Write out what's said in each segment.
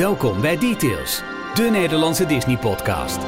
Welkom bij Details, de Nederlandse Disney-podcast.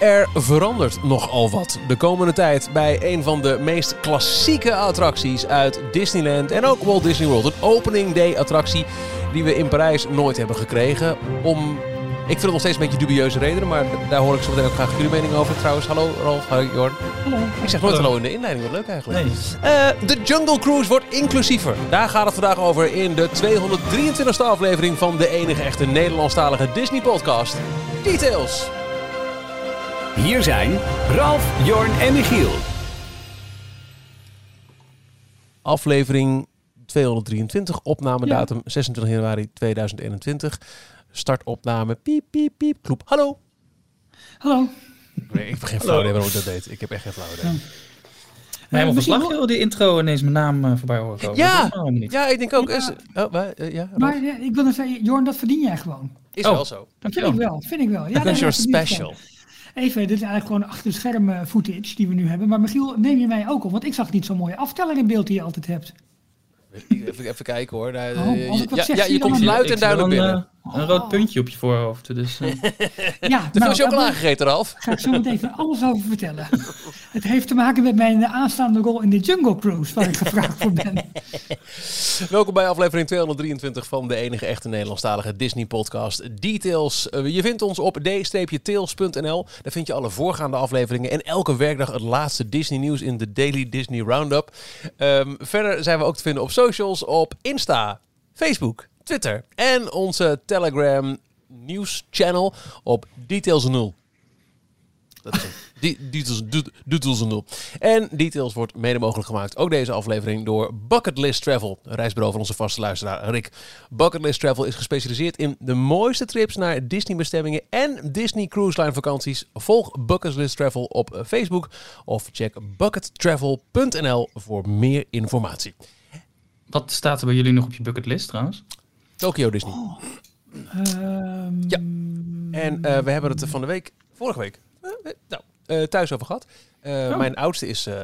Er verandert nogal wat de komende tijd bij een van de meest klassieke attracties uit Disneyland en ook Walt Disney World. Een opening day attractie die we in Parijs nooit hebben gekregen. Om, ik vind het nog steeds een beetje dubieuze redenen, maar daar hoor ik zo meteen ook graag jullie mening over. Trouwens, hallo Rolf, hallo Jorn. Hallo. Ik zeg nooit hallo in de inleiding, wat leuk eigenlijk. Eh, de Jungle Cruise wordt inclusiever. Daar gaat het vandaag over in de 223e aflevering van de enige echte Nederlandstalige Disney podcast. Details. Hier zijn Ralf, Jorn en Michiel. Aflevering 223, opnamedatum 26 januari 2021. Startopname, piep, piep, piep, kloep. Hallo. Hallo. Nee, ik heb geen flauw idee waarom ik dat deed. Ik heb echt geen flauw idee. Maar helemaal misschien van slag, joh, die intro ineens mijn naam eh, voorbij horen komen. Ja. Is. Ja, ik denk ook. Ja. Is, oh, waar, eh, ja? Maar ja, ik wil even zeggen, Jorn, dat verdien jij gewoon. is Oh. wel zo. Dat vind Dankjewel. ik wel, vind ik wel. Ja, nee, dat verdien je special. Even, dit is eigenlijk gewoon achter de schermen footage die we nu hebben. Maar Michiel, neem je mij ook op? Want ik zag niet zo'n mooie afteller in beeld die je altijd hebt. Even, even kijken hoor. Nou, Oh, eh, als ik wat ja, zeg, ja, je je komt luid en duidelijk binnen. Een rood puntje op je voorhoofd. Dus, eh, Ja, Te veel nou, chocola daar gegeten, Ralf. ga ik zo meteen van alles over vertellen. Het heeft te maken met mijn aanstaande rol in de Jungle Cruise, waar ik gevraagd voor ben. Welkom bij aflevering 223 van de enige echte Nederlandstalige Disney podcast Details. Eh, Je vindt ons op d-tails.nl. Daar vind je alle voorgaande afleveringen en elke werkdag het laatste Disney nieuws in de Daily Disney Roundup. Ehm, verder zijn we ook te vinden op socials, op Insta, Facebook, Twitter en onze Telegram nieuws channel op Details 0. Dat is hem. Die- Details, doet- Details en nul. En Details wordt mede mogelijk gemaakt, ook deze aflevering, door Bucketlist Travel. Een reisbureau van onze vaste luisteraar Rick. Bucketlist Travel is gespecialiseerd in de mooiste trips naar Disney bestemmingen en Disney Cruise Line vakanties. Volg Bucketlist Travel op Facebook of check buckettravel.nl voor meer informatie. wat staat er bij jullie nog op je bucketlist trouwens? Tokyo Disney. Ehm, Ja. En eh, we hebben het van de week, vorige week, eh, eh, nou, eh, thuis over gehad. Eh, Oh. Mijn oudste is eh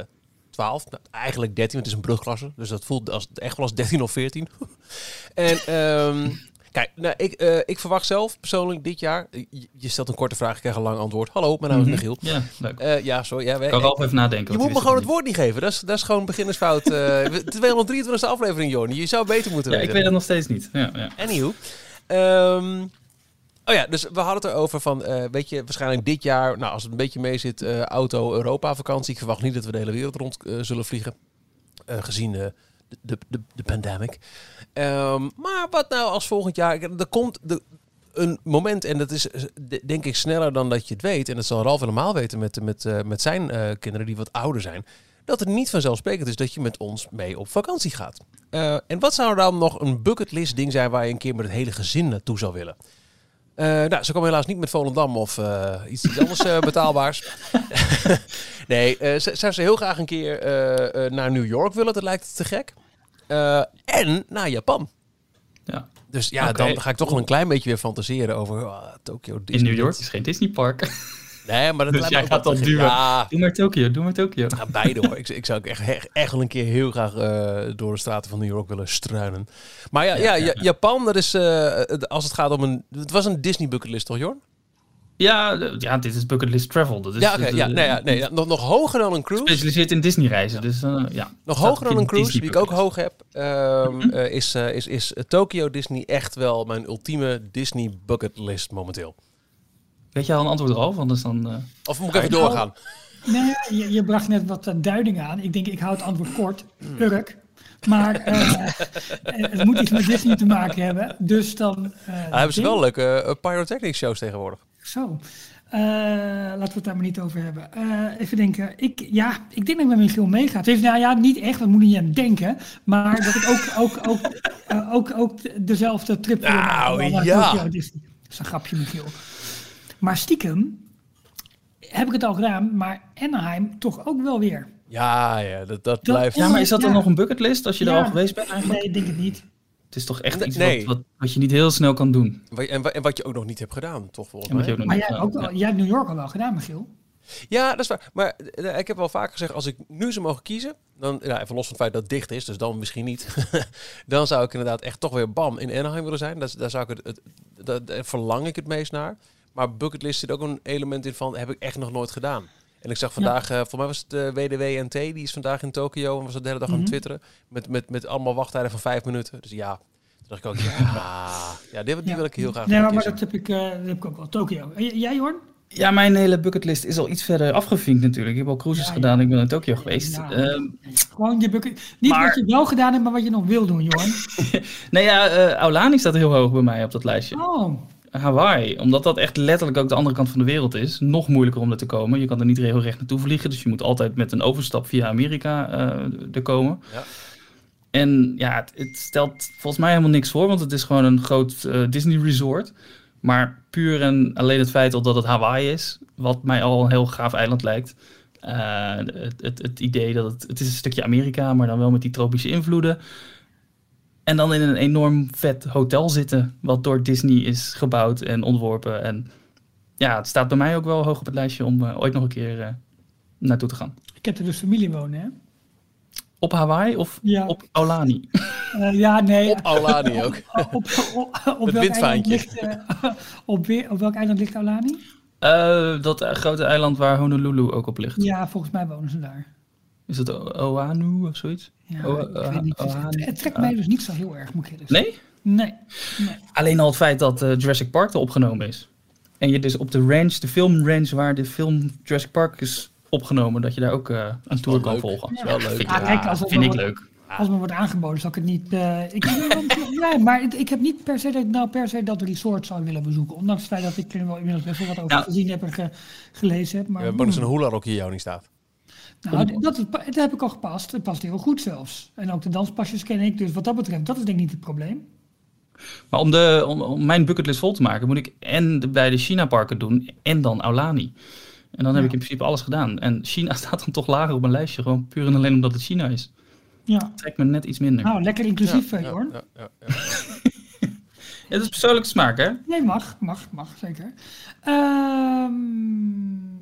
12, nou, eigenlijk 13, want het is een brugklasse. Dus dat voelt als, echt wel als 13 of 14. en ehm, kijk, nou, ik, eh, ik verwacht zelf persoonlijk dit jaar, je, je stelt een korte vraag, ik krijg een lang antwoord. Hallo, mijn naam is Mhm. Michiel. Ja, leuk. Eh, ja, sorry. Ja, wij- kan Ralf even nadenken. je moet me gewoon het niet. woord niet geven. Dat is, dat is gewoon beginnersfout. eh 223e aflevering, Jorn. Je zou beter moeten Ja, weten. ik weet het nog steeds niet. Ja, ja. Anywho. Ehm, oh ja, dus we hadden het erover van, eh, weet je, waarschijnlijk dit jaar, nou als het een beetje mee zit, eh, auto Europa vakantie. Ik verwacht niet dat we de hele wereld rond eh, zullen vliegen, eh, gezien eh, de, de, de, de pandemic. Ehm, maar wat nou als volgend jaar, er komt de, een moment en dat is eh, de- denk ik sneller dan dat je het weet. En dat zal Ralf helemaal weten met, met, eh, met zijn eh, kinderen die wat ouder zijn. Dat het niet vanzelfsprekend is dat je met ons mee op vakantie gaat. En wat zou dan nog een bucketlist ding zijn waar je een keer met het hele gezin naartoe zou willen? Nou, ze komen helaas niet met Volendam of iets, iets anders betaalbaars. nee, zou ze heel graag een keer naar New York willen. Dat lijkt te gek. Eh, en naar Japan. Ja. Dus ja, dan ga ik toch wel een klein beetje weer fantaseren over oh, Tokyo In. New York is geen Disneypark. Nee, maar dat Dus lijkt jij gaat dan duwen. Ja, doe maar Tokio, doe maar Tokio. Ja, beide hoor. Ik, ik zou ook echt, echt, echt wel een keer heel graag eh, door de straten van New York willen struinen. Maar ja, ja, Ja, ja, ja, ja. Japan, dat is, eh, als het gaat om een... Het was een Disney bucketlist toch, Jorn? Ja, de- ja, dit is bucketlist travel. Dat is, ja, oké. dat- ja, nee, ja, nee, ja, nog, nog hoger dan een cruise. Gespecialiseerd in Disney reizen. Dus eh, ja. Nog Staat hoger dan een cruise, Disney die ik ook hoog heb, ehm, Mhm. eh, is, eh, is, is Tokyo Disney echt wel mijn ultieme Disney bucketlist momenteel. Weet je al een antwoord Ralf? Anders dan... eh, Of moet ik even Nou, doorgaan? Nee, je, je bracht net wat eh, duiding aan. Ik denk, ik hou het antwoord kort. Urk. Maar eh, eh, het moet iets met Disney te maken hebben. Dus dan... eh, Ah, hebben ze wel leuke eh, pyrotechnic shows tegenwoordig. Zo. Eh, laten we het daar maar niet over hebben. Eh, even denken. Ik, ja, ik denk dat ik met Michiel meega. Het heeft, nou ja, niet echt, we moeten niet aan denken. Maar dat ik ook, ook, ook, eh, ook, ook dezelfde trip. Nou, ja. Dat is een grapje, Michiel. Maar stiekem heb ik het al gedaan, maar Anaheim toch ook wel weer. Ja, ja, dat, dat Dat- blijft... Ja, maar is dat dan Ja. nog een bucketlist als je er Ja. al geweest bent eigenlijk? Nee, ik denk het niet. Het is toch echt Nee. iets Nee. wat, wat, wat je niet heel snel kan doen. En, en wat je ook nog niet hebt gedaan, toch volgens mij? Maar jij, ook, hebt. wel- jij hebt New York al wel gedaan, Michiel. Ja, dat is waar. Maar eh, ik heb wel vaak gezegd, als ik nu zou mogen kiezen, dan, ja, even los van het feit dat het dicht is, dus dan misschien niet, dan zou ik inderdaad echt toch weer bam in Anaheim willen zijn. Dat, daar zou ik het, daar verlang ik het meest naar. Maar bucketlist zit ook een element in van, heb ik echt nog nooit gedaan. En ik zag vandaag, eh voor mij was het eh, WDWNT, die is vandaag in Tokio en was het de hele dag aan het Mhm. twitteren. Met, met, met allemaal wachttijden van vijf minuten. Dus ja, toen dacht ik ook, ja, ja die, die Ja. wil ik heel graag Nee, maar, dat heb, ik, eh, dat heb ik ook wel. Tokio. Jij, Jorn? Ja, mijn hele bucketlist is al iets verder afgevinkt natuurlijk. Ik heb al cruises Ja, ja. gedaan, ik ben in Tokio geweest. Ja. Ehm, Gewoon je bucket. Niet Maar- wat je wel gedaan hebt, maar wat je nog wil doen, Jorn. nee, ja, eh Aulani staat heel hoog bij mij op dat lijstje. Oh, Hawaii, omdat dat echt letterlijk ook de andere kant van de wereld is. Nog moeilijker om er te komen. Je kan er niet heel recht naartoe vliegen, dus je moet altijd met een overstap via Amerika eh, er komen. Ja. En ja, het, het stelt volgens mij helemaal niks voor, want het is gewoon een groot eh, Disney resort. Maar puur en alleen het feit al dat het Hawaii is, wat mij al een heel gaaf eiland lijkt. Eh, het, het, het idee dat het, het is een stukje Amerika, maar dan wel met die tropische invloeden. En dan in een enorm vet hotel zitten, wat door Disney is gebouwd en ontworpen. En ja, het staat bij mij ook wel hoog op het lijstje om eh, ooit nog een keer eh, naartoe te gaan. ik heb er dus familie wonen, hè? Op Hawaii of Ja. op Aulani? Eh, ja, nee. Op Aulani ook. Op, op, op, op Het welk eiland ligt, op, welk eiland ligt Aulani? Eh, dat grote eiland waar Honolulu ook op ligt. Ja, volgens mij wonen ze daar. Is het O- Oahu of zoiets? Ja, ik weet niet. Het, het trekt mij dus niet zo heel erg, moet ik eerlijk zeggen. Nee? Nee. nee. Alleen al het feit dat eh, Jurassic Park er opgenomen is. En je dus op de range, de filmrange waar de film Jurassic Park is opgenomen, dat je daar ook eh, een tour kan leuk. volgen. Is wel leuk. Vind, Ja, ik- kijk, als het vind ik leuk. Als me wordt aangeboden, zal ik het niet. eh, ik, ja, maar het- ik heb niet per se dat ik nou per se dat resort zou willen bezoeken. Ondanks het feit dat ik er wel inmiddels best wel wat over Ja. gezien heb en ge- gelezen heb. We Maar, hebben ook eens hmm. een hula ook hier jou niet staat. Nou, dat, dat heb ik al gepast. Het past heel goed zelfs. En ook de danspasjes ken ik. Dus wat dat betreft, dat is denk ik niet het probleem. Maar om, de, om, om mijn bucketlist vol te maken, moet ik en de beide China-parken doen en dan Aulani. En dan heb Ja. ik in principe alles gedaan. En China staat dan toch lager op mijn lijstje, gewoon puur en alleen omdat het China is. Ja. Trekt me net iets minder. Nou, lekker inclusief, ja, eh, Jorn. ja, ja, ja. Ja, dat is persoonlijke smaak, hè? Nee, mag, mag, mag, zeker. Ehm,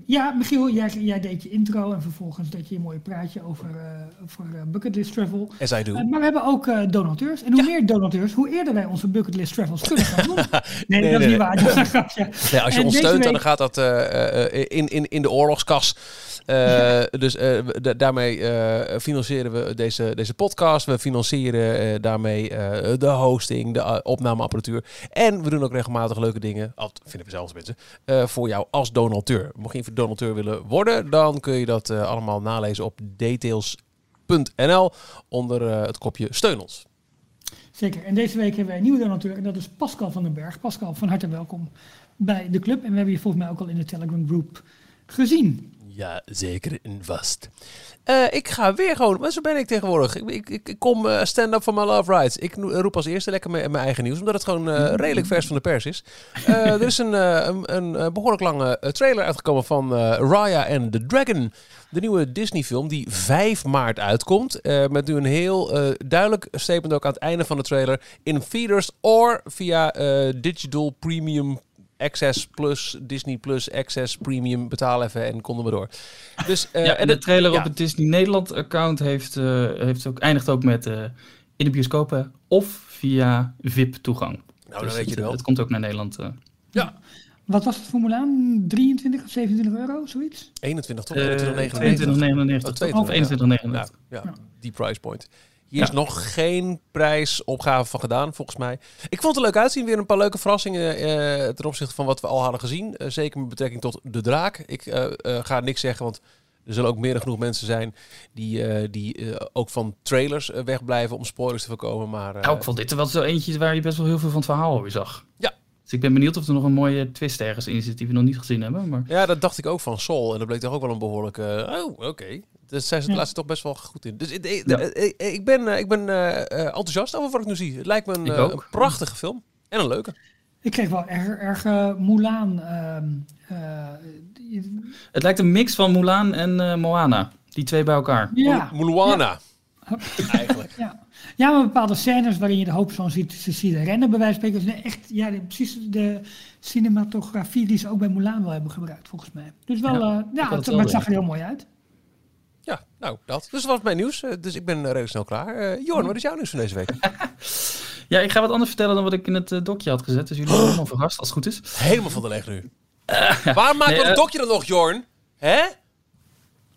ja, Michiel, jij, jij deed je intro en vervolgens deed je een mooi praatje over, eh over eh, bucketlist travel. As I do. Eh, maar we hebben ook eh, donateurs. En hoe meer donateurs, hoe eerder wij onze bucketlist travels kunnen gaan doen. Nee, Nee, dat is nee, niet waar. Dat is een grapje. Nee, als je En ons steunt, dan gaat dat in, in, in de oorlogskas. Eh, Dus eh, daarmee eh, financieren we deze, deze podcast. We financieren daarmee de hosting, de opnameapparatuur. En we doen ook regelmatig leuke dingen. Al vinden we zelfs mensen. voor jou als donateur. Mocht je even donateur willen worden, dan kun je dat allemaal nalezen op details.nl onder het kopje steun ons. Zeker. En deze week hebben wij een nieuwe donateur. En dat is Pascal van den Berg. Pascal, van harte welkom bij de club. En we hebben je volgens mij ook al in de Telegram groep gezien. Ja, zeker en vast. Eh, ik ga weer gewoon, maar zo ben ik tegenwoordig. Ik, ik, ik, ik kom eh, stand-up for my love rights. Ik roep als eerste lekker mijn, mijn eigen nieuws, omdat het gewoon eh, redelijk vers van de pers is. Er is een, een, een eh, behoorlijk lange trailer uitgekomen van Raya and the Dragon. De nieuwe Disney-film die 5 maart uitkomt. met nu een heel duidelijk statement ook aan het einde van de trailer. In theaters or via digital premium Access Plus, Disney Plus, Access Premium. Betaal even en kom er maar door. Dus, eh, ja, en de trailer ja. op het Disney Nederland account heeft, eh, heeft ook, eindigt ook met eh, in de bioscopen of via VIP toegang. Nou, dan Dus weet je het, wel. Het komt ook naar Nederland. eh. Ja, Wat was het voor Mulan? 23 of 27 euro, zoiets? 21 toch? Eh, 21,99. 22,99 Oh, toch? 22, of 21,99. Ja, ja, Ja. die price point. Hier Ja. is nog geen prijsopgave van gedaan, volgens mij. Ik vond het er leuk uitzien. Weer een paar leuke verrassingen eh, ten opzichte van wat we al hadden gezien. Eh, zeker met betrekking tot de draak. Ik eh, ga niks zeggen, want er zullen ook meer dan genoeg mensen zijn die, die ook van trailers wegblijven om spoilers te voorkomen. Maar Nou, ik vond dit wel zo eentje waar je best wel heel veel van het verhaal alweer zag. Ja. Dus ik ben benieuwd of er nog een mooie twist ergens in zit die we nog niet gezien hebben. Maar ja, dat dacht ik ook van Sol. En dat bleek toch ook wel een behoorlijke... oh, oké. Dus zijn ze het Ja. laatste toch best wel goed in. Dus ik, ik, Ja. ik, ik ben, eh, ik ben eh, eh, enthousiast over wat ik nu zie. Het lijkt me een, eh, een prachtige film. En een leuke. Ik kreeg wel erg, erg eh, Mulan. ehm, eh, die- het lijkt een mix van Mulan en eh, Moana. Die twee bij elkaar. ja, Moana. Eigenlijk. ja. Ja, maar bepaalde scènes waarin je de hoofdpersoon ziet, ze zien rennen, bij wijze van spreken. Dus echt, ja, precies de cinematografie die ze ook bij Mulan wel hebben gebruikt, volgens mij. Dus wel, Ja, ja, ik ja het het, wel maar het zag er heel mooi uit. Ja, nou, dat. Dus dat was mijn nieuws. Eh, dus ik ben eh, redelijk snel klaar. Eh Jorn, wat is jouw nieuws van deze week? Ja, ik ga wat anders vertellen dan wat ik in het eh, dokje had gezet. Dus jullie zijn helemaal verrast, als het goed is. Helemaal van de leg nu. Waarom maken Nee, we een eh, dokje dan nog, Jorn? Hè?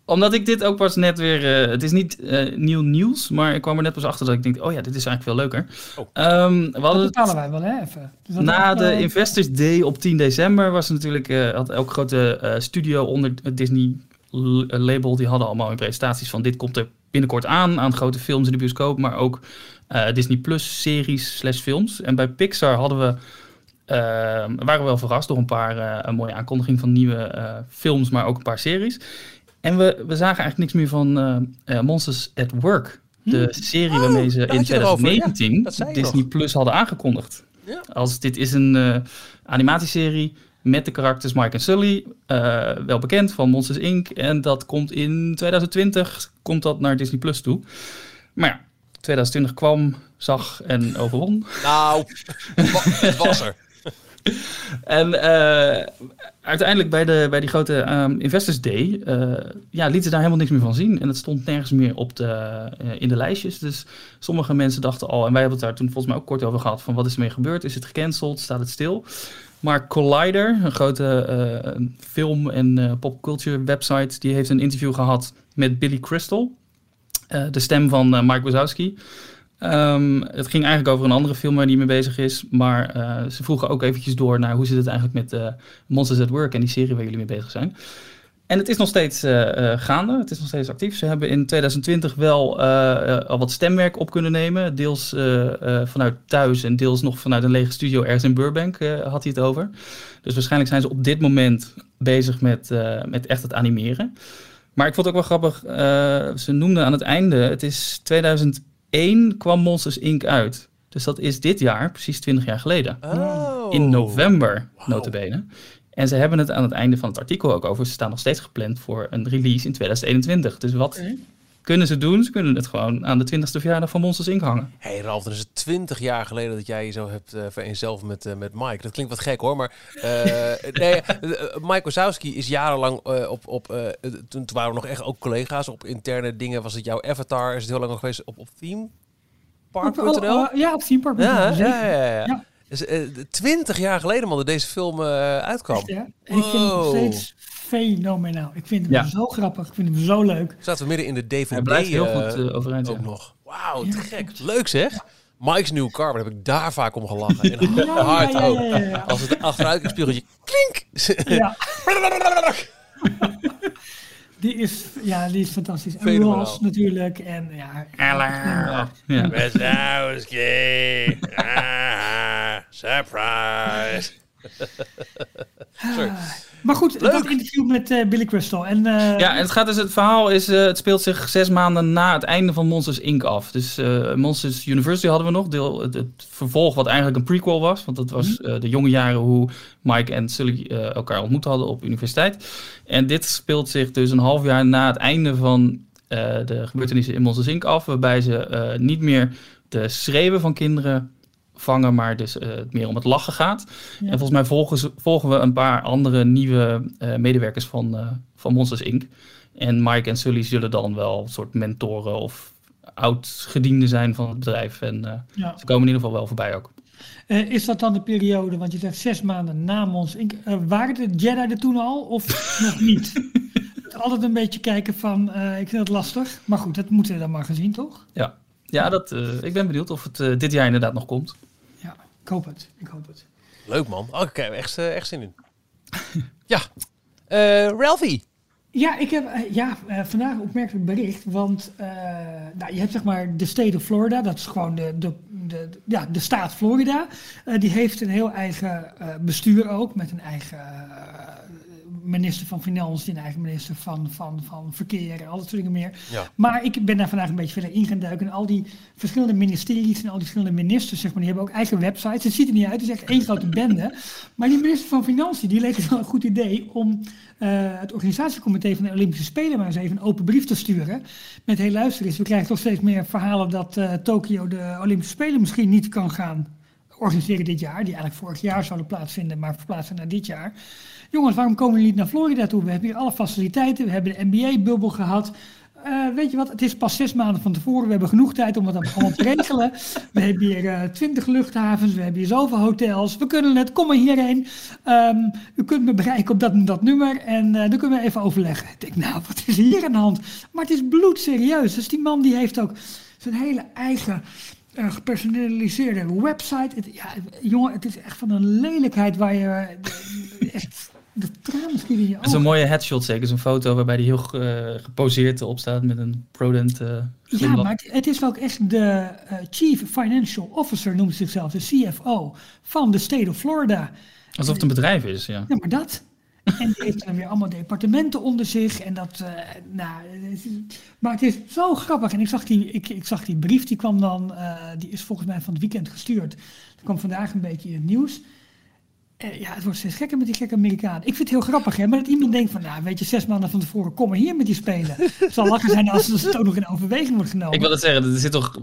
Omdat ik dit ook pas net weer... eh, het is niet eh, nieuw nieuws, maar ik kwam er net pas achter dat ik denk... Oh ja, dit is eigenlijk veel leuker. Oh. Ehm, we Dat bepalen wij wel, hè, even. Dus Na de eh, Investors Day op 10 december was natuurlijk, eh, had elke grote eh, studio onder het Disney label, die hadden allemaal hun presentaties van dit komt er binnenkort aan, aan grote films in de bioscoop, maar ook eh, Disney Plus series slash films. En bij Pixar hadden we, eh, waren we wel verrast door een paar eh, een mooie aankondiging van nieuwe eh, films, maar ook een paar series. En we, we zagen eigenlijk niks meer van eh, eh, Monsters at Work. De serie waarmee ze in had je erover, ja. 2019 Dat zei je Disney nog. Plus hadden aangekondigd. Ja. Als dit is een eh, animatieserie met de karakters Mike en Sully, eh, wel bekend van Monsters Inc. En dat komt in 2020 komt dat naar Disney Plus toe. Maar ja, 2020 kwam, zag en overwon. Nou, het was er. En eh, uiteindelijk bij, de, bij die grote ehm, Investors Day eh, ja, lieten ze daar helemaal niks meer van zien. En het stond nergens meer op de, eh, in de lijstjes. Dus sommige mensen dachten al, en wij hebben het daar toen volgens mij ook kort over gehad, van wat is ermee gebeurd? Is het gecanceld? Staat het stil? Maar Collider, een grote film- en popculture website, die heeft een interview gehad met Billy Crystal, de stem van Mike Wazowski. Ehm, het ging eigenlijk over een andere film waar hij mee bezig is. Maar eh, ze vroegen ook eventjes door naar hoe zit het eigenlijk met eh, Monsters at Work en die serie waar jullie mee bezig zijn. En het is nog steeds eh, gaande, het is nog steeds actief. Ze hebben in 2020 wel al wat stemwerk op kunnen nemen. Deels vanuit thuis en deels nog vanuit een lege studio ergens in Burbank had hij het over. Dus waarschijnlijk zijn ze op dit moment bezig met, met echt het animeren. Maar ik vond het ook wel grappig, ze noemden aan het einde, het is 2001 kwam Monsters Inc. uit. Dus dat is dit jaar, precies 20 jaar geleden. Oh. In november, Wauw. notabene. En ze hebben het aan het einde van het artikel ook over. Ze staan nog steeds gepland voor een release in 2021. Dus wat. Kunnen ze doen? Ze kunnen het gewoon aan de 20ste verjaardag van Monsters Inc. hangen. hey Ralf, dan is het twintig jaar geleden dat jij je zo hebt uh, vereenzelvigd met, uh, met Mike. Dat klinkt wat gek hoor, maar uh, nee, Mike Wazowski is jarenlang uh, op, op toen, toen waren we nog echt ook collega's op interne dingen. Was het jouw avatar? Is het heel lang nog geweest op, op themepark.nl? Ja, op themepark.nl. Ja, ja, ja, ja. ja. Dus, twintig jaar geleden man dat deze film uitkwam. Echt, ja? En ik vind hem nog steeds fenomenaal. Ik vind hem Ja. zo grappig. Ik vind hem zo leuk. Zaten we midden in de DVD Hij blijft heel eh, goed uh, overeind. ook nog. Wauw, Ja, te gek. Leuk zeg. Mike's New Car, daar heb ik daar vaak om gelachen. En Ja, hard ja, ja, ook. ja, ja. Als het achteruit een spiegeltje klink. Ja. Die is, ja, die is fantastisch. En. Ross natuurlijk. En ja, Ja. Ja. Wazowski. Ah, surprise. Sorry. Maar goed, Leuk. dat interview met eh, Billy Crystal. En, eh, Ja, en het, gaat dus, het verhaal is, eh, het speelt zich zes maanden na het einde van Monsters Inc. af. Dus Monsters University hadden we nog, deel, het, het vervolg wat eigenlijk een prequel was. Want dat was eh, de jonge jaren hoe Mike en Sully elkaar ontmoet hadden op universiteit. En dit speelt zich dus een half jaar na het einde van de gebeurtenissen in Monsters Inc. af. Waarbij ze niet meer de schreeuwen van kinderen vangen, maar dus het meer om het lachen gaat. Ja. En volgens mij volgen, volgen we een paar andere nieuwe eh, medewerkers van, eh, van Monsters Inc. En Mike en Sully zullen dan wel een soort mentoren of oud-gedienden zijn van het bedrijf. En ja. ze komen in ieder geval wel voorbij ook. Is dat dan de periode, want je zegt zes maanden na Mons Inc. Waren de Jedi er toen al of nog niet? Altijd een beetje kijken van, ik vind het lastig. Maar goed, dat moeten we dan maar gezien, toch? Ja, ja dat, eh, ik ben benieuwd of het eh, dit jaar inderdaad nog komt. Ja, ik hoop het. Ik hoop het. Leuk man. Oh, ik heb echt, eh, echt zin in. ja. Eh Ralphie. Ja, ik heb ja, vandaag een opmerkelijk bericht. Want eh, nou, je hebt zeg maar de state of Florida. Dat is gewoon de, de, de, ja, de staat Florida. Eh, die heeft een heel eigen eh, bestuur ook. Met een eigen, minister van Financiën, eigen minister van, van, van Verkeer en al dat soort dingen meer. Ja. Maar ik ben daar vandaag een beetje verder in gaan duiken. En al die verschillende ministeries en al die verschillende ministers, zeg maar, die hebben ook eigen websites. Het ziet er niet uit, het is echt één grote bende. Maar die minister van Financiën, die leek het wel een goed idee om eh, het organisatiecomité van de Olympische Spelen maar eens even een open brief te sturen. Met heel luister eens, we krijgen toch steeds meer verhalen dat eh Tokio de Olympische Spelen misschien niet kan gaan organiseren dit jaar. Die eigenlijk vorig jaar zouden plaatsvinden, maar verplaatsen naar dit jaar. Jongens, waarom komen jullie niet naar Florida toe? We hebben hier alle faciliteiten, we hebben de NBA-bubbel gehad. Eh, weet je wat, het is pas zes maanden van tevoren. We hebben genoeg tijd om het allemaal te regelen. We hebben hier eh, twintig luchthavens, we hebben hier zoveel hotels. We kunnen het, kom maar hierheen. Ehm, u kunt me bereiken op dat en dat nummer en eh, dan kunnen we even overleggen. Ik denk, nou, wat is hier aan de hand? Maar het is bloedserieus. Dus die man die heeft ook zijn hele eigen eh, gepersonaliseerde website. Ja, jongen, het is echt van een lelijkheid waar je echt Het is een mooie headshot zeker. Zo'n foto waarbij hij heel eh, geposeerd erop staat met een prodent eh Ja, maar het, het is ook echt de eh, Chief Financial Officer, noemt zichzelf, de CFO van de State of Florida. Alsof het een bedrijf is, ja. Ja, maar dat. En die heeft dan weer allemaal departementen onder zich. En dat, nou, maar het is zo grappig. En ik zag die, ik, ik zag die brief, die kwam dan, die is volgens mij van het weekend gestuurd. Die kwam vandaag een beetje in het nieuws. Eh, ja, het wordt steeds gekker met die gekke Amerikanen. Ik vind het heel grappig, hè, maar dat iemand denkt van, nou, weet je, zes maanden van tevoren, kom maar hier met die spelen. Het zal lachen zijn als het ook nog in overweging wordt genomen. Ik wil het zeggen, er zit toch,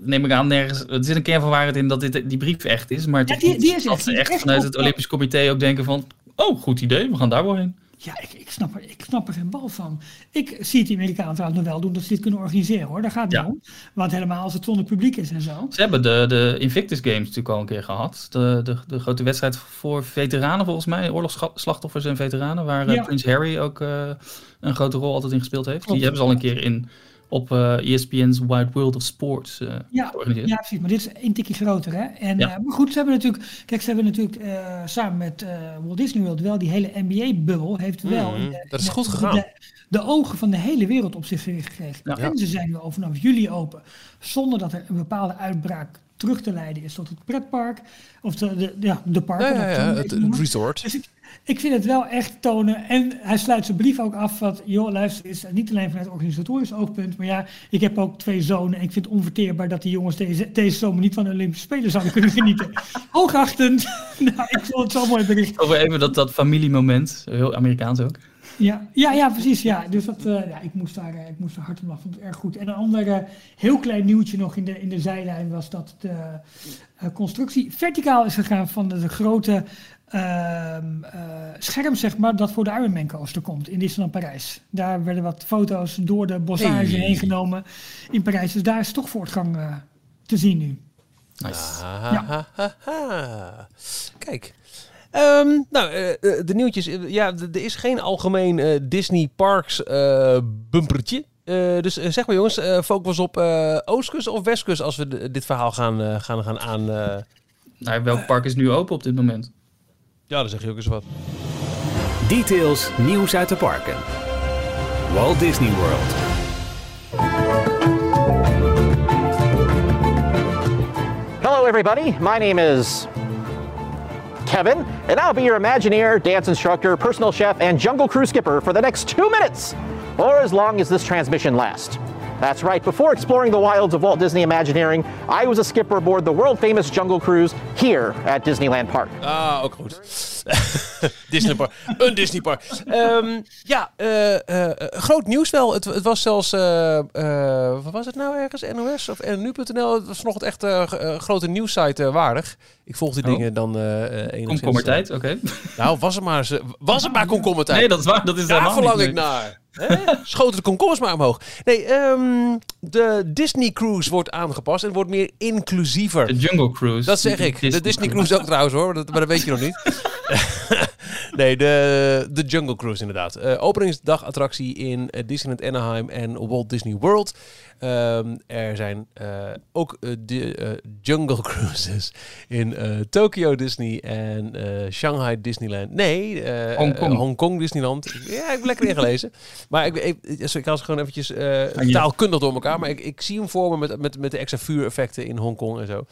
neem ik aan, nergens. Er zit een kern van waarheid in dat dit, die brief echt is. Maar Ja, die- die is dat echt. ze Die is echt echt vanuit het Olympisch Comité ook denken van. Oh, goed idee, we gaan daar wel heen. Ja, ik, ik, snap er, ik snap er geen bal van. Ik zie het die Amerikanen trouwens nog wel doen dat ze dit kunnen organiseren hoor. Daar gaat het Ja. om. Want helemaal als het zonder publiek is en zo. Ze hebben de, de Invictus Games natuurlijk al een keer gehad. De, de, de grote wedstrijd voor veteranen volgens mij. Oorlogsslachtoffers en veteranen. Waar eh, Ja. Prins Harry ook eh, een grote rol altijd in gespeeld heeft. Klopt. Die hebben ze al een keer in, op eh ESPN's Wide World of Sports eh, Ja, georganiseerd. ja, precies. Maar dit is een tikje groter hè. En, Ja. eh, maar goed, ze hebben natuurlijk... Kijk, ze hebben natuurlijk eh, samen met eh, Walt Disney World wel die hele NBA-bubbel heeft wel... Mhm, de- dat is goed de- gegaan. De, de ogen van de hele wereld op zich gericht gekregen. Ja. En ze zijn nu al vanaf juli open. Zonder dat er een bepaalde uitbraak terug te leiden is tot het pretpark. Of de, de, ja, de park. Ja, ja, het ja, resort. Dus ik, ik vind het wel echt tonen. En hij sluit zijn brief ook af van, joh, luister, is niet alleen vanuit organisatorisch oogpunt, maar ja, ik heb ook twee zonen en ik vind het onverteerbaar dat die jongens deze, deze zomer niet van de Olympische Spelen zouden kunnen genieten. Hoogachtend. nou, ik vond het zo mooi bericht. Over even dat, dat familiemoment. Heel Amerikaans ook. Ja, ja, ja precies. Ja. Dus dat, eh, ja, ik, moest daar, eh, ik moest er hard om lachen. vond het erg goed. En een ander eh, heel klein nieuwtje nog in de, in de zijlijn was dat de eh, constructie verticaal is gegaan van de, de grote ehm, eh, scherm, zeg maar, dat voor de Ironman coaster komt in Disneyland Parijs. Daar werden wat foto's door de bossage Hey. heen genomen in Parijs. Dus daar is toch voortgang eh, te zien nu. Nice. Ahahaha. Kijk. Ehm, nou, eh, eh, de nieuwtjes. eh, ja, er is geen algemeen eh, Disney Parks eh, bumpertje. Eh, dus zeg maar jongens, eh, focus op eh, Oostkust of Westkust als we dit verhaal gaan, gaan, gaan aan... eh, Nou, welk park is nu open op dit moment? Ja, dan zeg je ook eens wat. Details, nieuws uit de parken. Walt Disney World. Hello, everybody. My name is Kevin, and I'll be your Imagineer, dance instructor, personal chef, and Jungle Crew skipper for the next two minutes, or as long as this transmission lasts. That's right, before exploring the wilds of Walt Disney Imagineering, I was a skipper aboard the world famous Jungle Cruise here at Disneyland Park. Ah, ook goed. Disney Park. Een Disney Park. Ehm, ja, eh, eh, groot nieuws wel. Het, het was zelfs, eh, eh, wat was het nou ergens? NOS of nu.nl? Het was nog het echt eh, eh, grote nieuwssite eh, waardig. Ik volg die Oh. dingen dan eh eh, enigszins. Komkommertijd, oké. Nou, was het maar, was het maar komkommertijd. Nee, dat is waar. Dat is Daar helemaal verlang niet ik naar. Hè? Schoten de komkommers maar omhoog. Nee, ehm, de Disney Cruise wordt aangepast en wordt meer inclusiever. De Jungle Cruise. Dat zeg ik. De Disney Cruise ook trouwens hoor, dat, maar dat weet je nog niet. nee, de, de Jungle Cruise inderdaad. Eh openingsdagattractie in eh, Disneyland Anaheim en Walt Disney World. Ehm, er zijn eh, ook de Jungle Cruises in Tokyo Disney en Shanghai Disneyland. Nee, Hongkong. eh, Hongkong Disneyland. Ja, ik heb lekker ingelezen. Maar ik, ik, ik, ik was gewoon eventjes taalkundig door elkaar. Maar ik, ik zie hem voor me met, met, met de extra vuureffecten in Hongkong en zo.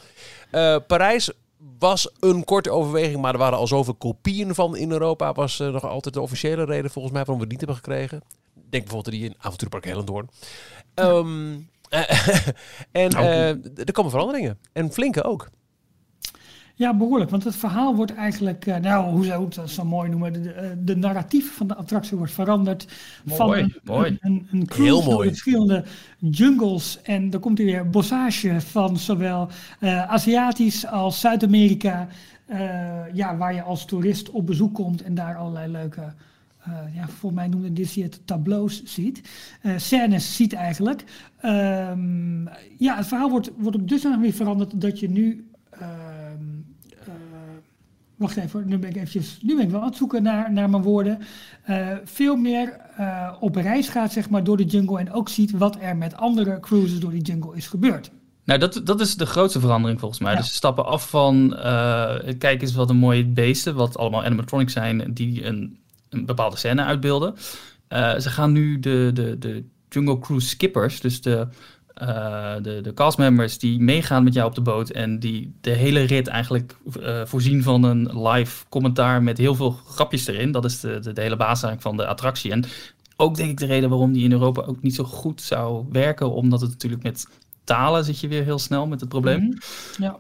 Parijs was een korte overweging, maar er waren al zoveel kopieën van in Europa. Was nog altijd de officiële reden volgens mij waarom we het niet hebben gekregen. Denk bijvoorbeeld die in Avontuurpark Hellendoorn. Ehm, en er komen veranderingen. En flinke ook. Ja, behoorlijk. Want het verhaal wordt eigenlijk, uh, nou, hoe zou het zo mooi noemen, de, de, de, narratief van de attractie wordt veranderd. Mooi, van een, mooi. Een, een, cruise Heel mooi. verschillende jungles. En dan komt er weer bossage van zowel uh, Aziatisch als Zuid-Amerika. Uh, ja, waar je als toerist op bezoek komt en daar allerlei leuke... ja, volgens mij noemde Disney het tableaus ziet. scènes ziet eigenlijk. Um, ja, het verhaal wordt, wordt op dusdanig weer veranderd dat je nu wacht even, nu ben ik eventjes, nu ben ik wel aan het zoeken naar, naar mijn woorden. Uh, veel meer uh, op reis gaat zeg maar door de jungle en ook ziet wat er met andere cruises door die jungle is gebeurd. Nou, dat, dat is de grootste verandering volgens mij. Ja. Dus ze stappen af van, uh, kijk eens wat een mooie beesten, wat allemaal animatronics zijn, die een, een bepaalde scène uitbeelden. ze gaan nu de, de, de Jungle Cruise skippers, dus de uh, de, de castmembers die meegaan met jou op de boot en die de hele rit eigenlijk uh, voorzien van een live commentaar met heel veel grapjes erin. Dat is de, de, de hele basis eigenlijk van de attractie. En ook denk ik de reden waarom die in Europa ook niet zo goed zou werken, omdat het natuurlijk met talen zit je weer heel snel met het probleem. Mm -hmm. Ja.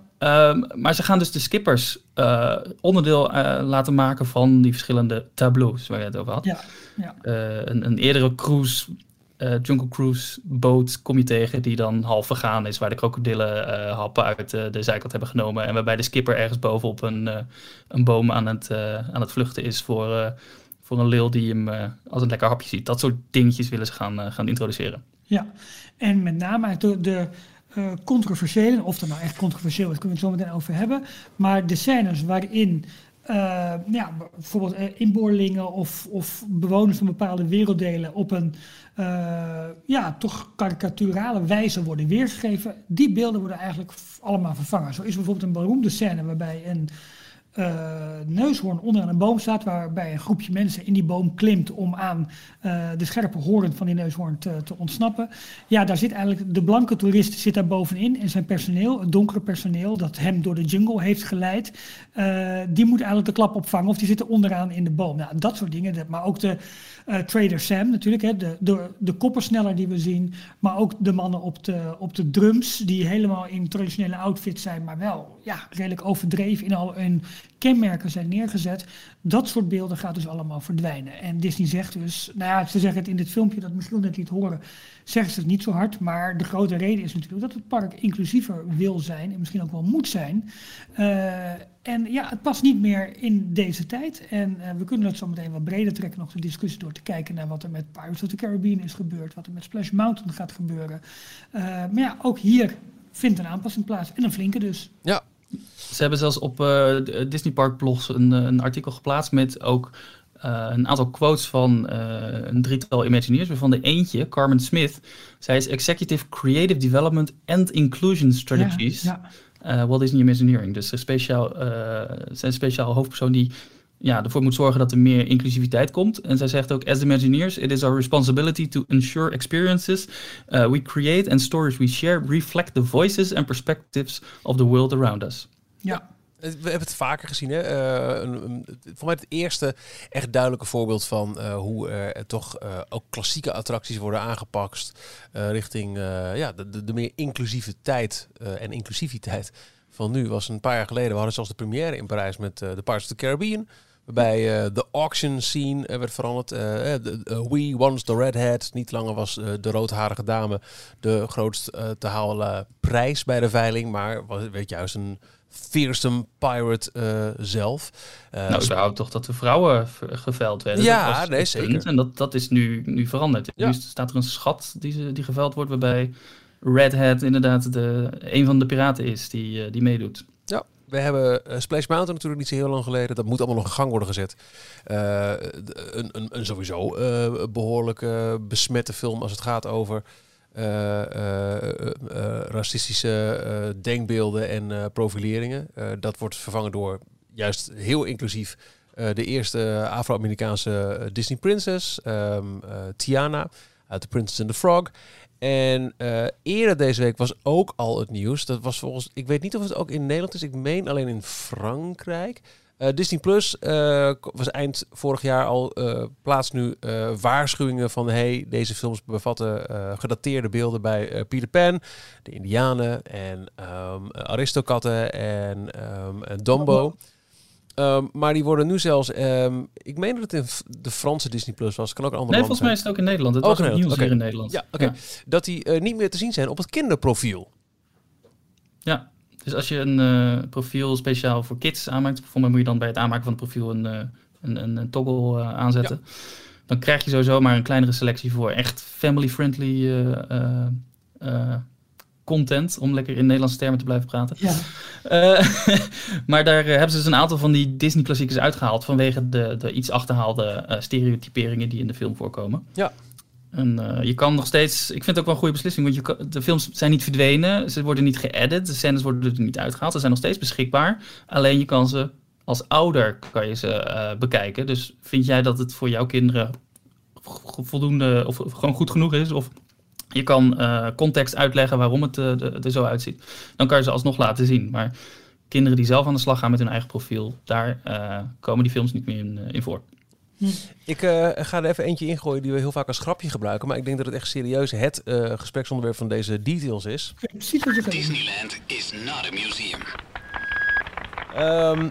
Um, maar ze gaan dus de skippers uh, onderdeel laten maken van die verschillende tableaus waar je het over had. Ja. Ja. een, een eerdere cruise uh, Jungle Cruise boot kom je tegen die dan half vergaan is, waar de krokodillen uh, happen uit uh, de zijkant hebben genomen en waarbij de skipper ergens bovenop een, een boom aan het, aan het vluchten is voor, voor een leeuw die hem als een lekker hapje ziet. Dat soort dingetjes willen ze gaan, gaan introduceren. Ja, en met name de, de controversiële, of dat nou echt controversieel is, kunnen we het zo meteen over hebben, maar de scènes waarin ja, bijvoorbeeld uh, inboorlingen of, of, bewoners van bepaalde werelddelen op een uh, ja, toch karikaturale wijze worden weergegeven. Die beelden worden eigenlijk allemaal vervangen. Zo is bijvoorbeeld een beroemde scène waarbij een neushoorn onderaan een boom staat, waarbij een groepje mensen in die boom klimt om aan de scherpe hoorn van die neushoorn te, te, ontsnappen. Ja, daar zit eigenlijk de blanke toerist zit daar bovenin en zijn personeel, het donkere personeel dat hem door de jungle heeft geleid, uh, die moet eigenlijk de klap opvangen of die zitten onderaan in de boom. Nou, dat soort dingen. Maar ook de Trader Sam natuurlijk, hè, de, de, de koppersneller die we zien, maar ook de mannen op de, op de drums die helemaal in traditionele outfits zijn, maar wel ja, redelijk overdreven in al hun kenmerken zijn neergezet. Dat soort beelden gaat dus allemaal verdwijnen. En Disney zegt dus, nou ja, ze zeggen het in dit filmpje dat misschien net liet horen, zeggen ze het niet zo hard, maar de grote reden is natuurlijk dat het park inclusiever wil zijn en misschien ook wel moet zijn. Uh, en ja, het past niet meer in deze tijd. En uh, we kunnen het zo meteen wat breder trekken, nog de discussie door te kijken naar wat er met Pirates of the Caribbean is gebeurd, wat er met Splash Mountain gaat gebeuren. Uh, maar ja, ook hier vindt een aanpassing plaats. En een flinke dus. Ja. Ze hebben zelfs op uh, Disney Park blogs een, een, artikel geplaatst met ook uh, een aantal quotes van uh, een drietal Imagineers, waarvan de eentje, Carmen Smith, zij is Executive Creative Development and Inclusion Strategies. Ja, ja. Walt Disney Imagineering. Dus een speciaal, zijn speciaal hoofdpersoon die ja, ervoor moet zorgen dat er meer inclusiviteit komt. En zij zegt ook, as Imagineers, it is our responsibility to ensure experiences we create and stories we share reflect the voices and perspectives of the world around us. Ja. We hebben het vaker gezien. Hè? Uh, een, voor mij het eerste echt duidelijke voorbeeld van uh, hoe er toch ook klassieke attracties worden aangepakt richting ja, de, meer inclusieve tijd en inclusiviteit van nu. Was een paar jaar geleden. We hadden zelfs de première in Parijs met de Pirates of the Caribbean. Waarbij de auction scene werd veranderd. de, We Once the Redhead. Niet langer was de roodharige dame de grootst te halen prijs bij de veiling. Maar was, werd juist een fearsome pirate uh, zelf. Uh, nou, überhaupt toch dat de vrouwen geveld werden. Ja, dat was nee, zeker. Punt. En dat, dat is nu, nu veranderd. Ja. Nu staat er een schat die, die geveld wordt, waarbij Red Hat inderdaad de, een van de piraten is die, uh, die meedoet. Ja, we hebben Splash Mountain natuurlijk niet zo heel lang geleden. Dat moet allemaal nog in gang worden gezet. Een, een, een sowieso behoorlijk besmette film als het gaat over racistische denkbeelden en profileringen. dat wordt vervangen door juist heel inclusief de eerste Afro-Amerikaanse Disney Princess, um, Tiana uit The Princess and the Frog. En eh, eerder deze week was ook al het nieuws. Dat was volgens, ik weet niet of het ook in Nederland is. Ik meen alleen in Frankrijk. Eh, Disney Plus eh, was eind vorig jaar al uh, plaatst nu waarschuwingen van hey, deze films bevatten gedateerde beelden bij Peter Pan, de Indianen en um, Aristokatten en, um, en Dumbo. Um, maar die worden nu zelfs, ik meen dat het in de Franse Disney Plus was, kan ook een andere Nee, volgens mij is het ook in Nederland. Het ook was ook nieuws okay. hier in Nederland. Ja, oké. Okay. Ja. Dat die niet meer te zien zijn op het kinderprofiel. Ja, dus als je een uh, profiel speciaal voor kids aanmaakt, bijvoorbeeld moet je dan bij het aanmaken van het profiel een, uh, een, een, een, toggle uh, aanzetten. Ja. Dan krijg je sowieso maar een kleinere selectie voor echt family-friendly content, om lekker in Nederlandse termen te blijven praten. Ja. maar daar hebben ze dus een aantal van die Disney-klassiekers uitgehaald vanwege de, de iets achterhaalde stereotyperingen die in de film voorkomen. Ja. En uh, je kan nog steeds, ik vind het ook wel een goede beslissing, want je de films zijn niet verdwenen, ze worden niet geëdit, de scènes worden er niet uitgehaald, ze zijn nog steeds beschikbaar. Alleen je kan ze als ouder kan je ze uh, bekijken. Dus vind jij dat het voor jouw kinderen voldoende of gewoon goed genoeg is? Of je kan uh, context uitleggen waarom het er zo uitziet. Dan kan je ze alsnog laten zien. Maar kinderen die zelf aan de slag gaan met hun eigen profiel, daar komen die films niet meer in, in voor. Ik uh, ga er even eentje ingooien die we heel vaak als grapje gebruiken. Maar ik denk dat het echt serieus het uh, gespreksonderwerp van deze details is. Disneyland is not a museum. Um,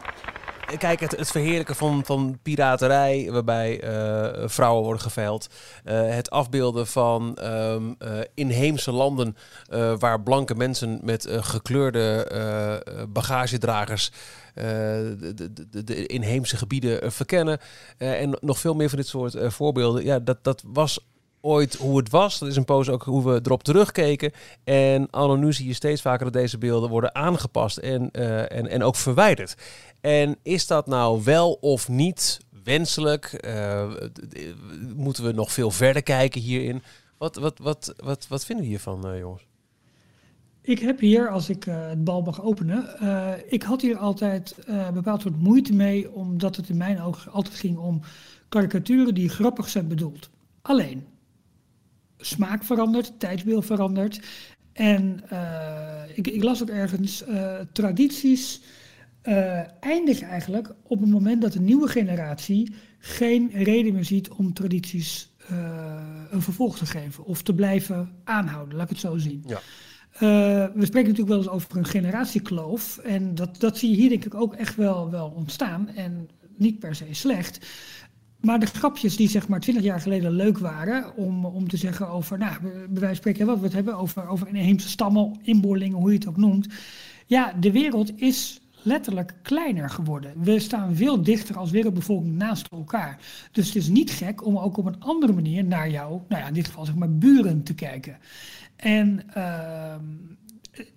kijk, het, het verheerlijken van, van piraterij, waarbij uh, vrouwen worden geveild. Uh, het afbeelden van um, uh, inheemse landen waar blanke mensen met gekleurde bagagedragers de, de, de, inheemse gebieden verkennen. en nog veel meer van dit soort voorbeelden. Ja, dat, dat was ooit hoe het was. Dat is een poos ook hoe we erop terugkeken. En anno nu zie je steeds vaker dat deze beelden worden aangepast en, en, en ook verwijderd. En is dat nou wel of niet wenselijk? Moeten we nog veel verder kijken hierin? Wat, wat, wat, wat, wat vinden we hiervan, jongens? Ik heb hier, als ik uh, het bal mag openen, uh, ik had hier altijd een bepaald soort moeite mee, omdat het in mijn ogen altijd ging om karikaturen die grappig zijn bedoeld. Alleen, smaak verandert, tijdsbeeld verandert. En ik, ik, las ook ergens, tradities eindigt eigenlijk op het moment dat de nieuwe generatie geen reden meer ziet om tradities een vervolg te geven of te blijven aanhouden, laat ik het zo zien. Ja. Uh, we spreken natuurlijk wel eens over een generatiekloof en dat, dat zie je hier denk ik ook echt wel, wel ontstaan en niet per se slecht. Maar de grapjes die zeg maar twintig jaar geleden leuk waren om, om te zeggen over, nou, bij wijze van spreken wat we het hebben over, over inheemse stammen, inboorlingen, hoe je het ook noemt. Ja, de wereld is letterlijk kleiner geworden. We staan veel dichter als wereldbevolking naast elkaar. Dus het is niet gek om ook op een andere manier naar jou, nou ja, in dit geval zeg maar buren te kijken. En uh,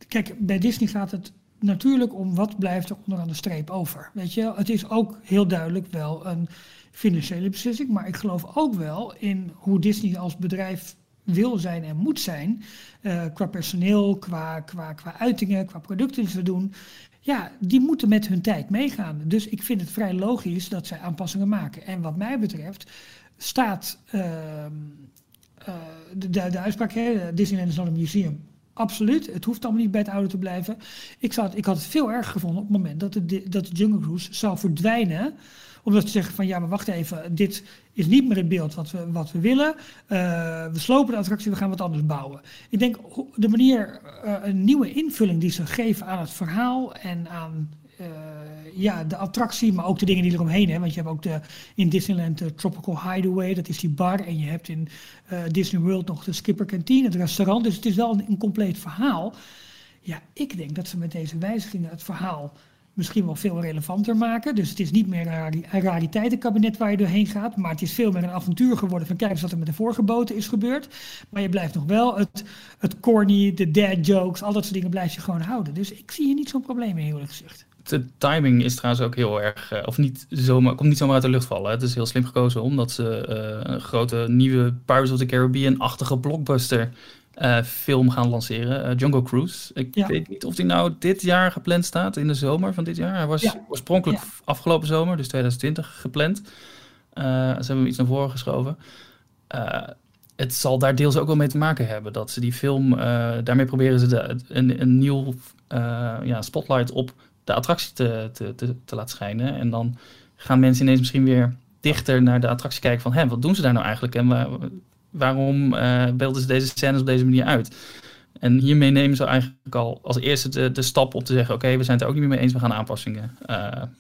kijk, bij Disney gaat het natuurlijk om wat blijft er onderaan de streep over. Weet je, het is ook heel duidelijk wel een financiële beslissing, maar ik geloof ook wel in hoe Disney als bedrijf wil zijn en moet zijn. Uh, qua personeel, qua, qua, qua uitingen, qua producten die ze doen ja, die moeten met hun tijd meegaan. Dus ik vind het vrij logisch dat zij aanpassingen maken. En wat mij betreft staat uh, de, de, de uitspraak, hè, Disneyland is not a museum. Absoluut, het hoeft allemaal niet bij het oude te blijven. Ik, het, ik had het veel erger gevonden op het moment dat de, dat de Jungle Cruise zou verdwijnen omdat ze zeggen van ja, maar wacht even, dit is niet meer het beeld wat we, wat we willen. Uh, we slopen de attractie, we gaan wat anders bouwen. Ik denk de manier, uh, een nieuwe invulling die ze geven aan het verhaal en aan ja, de attractie, maar ook de dingen die eromheen hebben. Want je hebt ook de, in Disneyland de Tropical Hideaway, dat is die bar. En je hebt in Disney World nog de Skipper Canteen, het restaurant. Dus het is wel een, compleet verhaal. Ja, ik denk dat ze met deze wijzigingen het verhaal misschien wel veel relevanter maken. Dus het is niet meer een rariteitenkabinet waar je doorheen gaat, maar het is veel meer een avontuur geworden van kijk eens wat er met de vorige boten is gebeurd. Maar je blijft nog wel het, het corny, de dad jokes, al dat soort dingen blijf je gewoon houden. Dus ik zie hier niet zo'n probleem in, eerlijk gezegd. De timing is trouwens ook heel erg, uh, of niet zomaar, komt niet zomaar uit de lucht vallen. Het is heel slim gekozen omdat ze uh, een grote nieuwe Pirates of the Caribbean-achtige blockbuster uh, film gaan lanceren. Uh, Jungle Cruise. Ik weet niet of die nou dit jaar gepland staat, in de zomer van dit jaar. Hij was oorspronkelijk afgelopen zomer, dus 2020, gepland. Ze hebben hem iets naar voren geschoven. het zal daar deels ook wel mee te maken hebben. Dat ze die film, uh, daarmee proberen ze de, een, een nieuw uh, ja, spotlight op de attractie te, te, te, te, laten schijnen. En dan gaan mensen ineens misschien weer dichter naar de attractie kijken van... hé, wat doen ze daar nou eigenlijk? En waar, waarom uh, beelden ze deze scènes op deze manier uit? En hiermee nemen ze eigenlijk al als eerste de, de stap op te zeggen... oké, we zijn het er ook niet meer mee eens, we gaan aanpassingen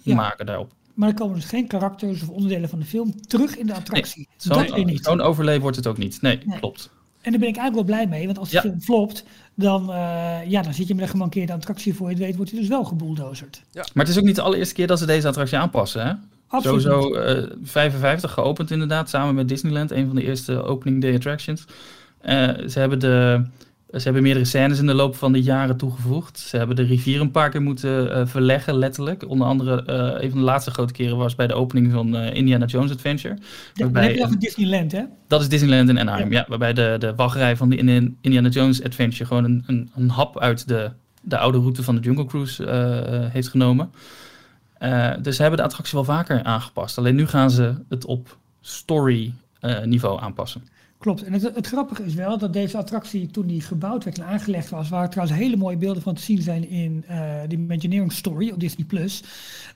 ja. maken daarop. Maar er komen dus geen karakters of onderdelen van de film terug in de attractie. Nee, Zo'n zo wordt het ook niet. Nee, nee, klopt. En daar ben ik eigenlijk wel blij mee, want als de film flopt, dan, uh, ja, dan zit je met een gemankeerde attractie voor je het weet, wordt hij dus wel gebulldozerd. Ja. Maar het is ook niet de allereerste keer dat ze deze attractie aanpassen, hè? Absoluut. Sowieso uh, 55 geopend inderdaad, samen met Disneyland, een van de eerste opening day attractions. Uh, ze hebben de ze hebben meerdere scènes in de loop van de jaren toegevoegd. Ze hebben de rivier een paar keer moeten uh, verleggen, letterlijk. Onder andere, uh, een van de laatste grote keren was bij de opening van uh, Indiana Jones Adventure. Ja, waarbij, heb je over Disneyland, hè? Dat is Disneyland in Anaheim, ja. ja waarbij de, de wachtrij van de Indiana Jones Adventure gewoon een, een, een hap uit de, de oude route van de Jungle Cruise heeft genomen. dus ze hebben de attractie wel vaker aangepast. Alleen nu gaan ze het op story niveau aanpassen. Klopt. En het, het, grappige is wel dat deze attractie, toen die gebouwd werd en aangelegd was, waar trouwens hele mooie beelden van te zien zijn in uh, de Imagineering Story op Disney Plus.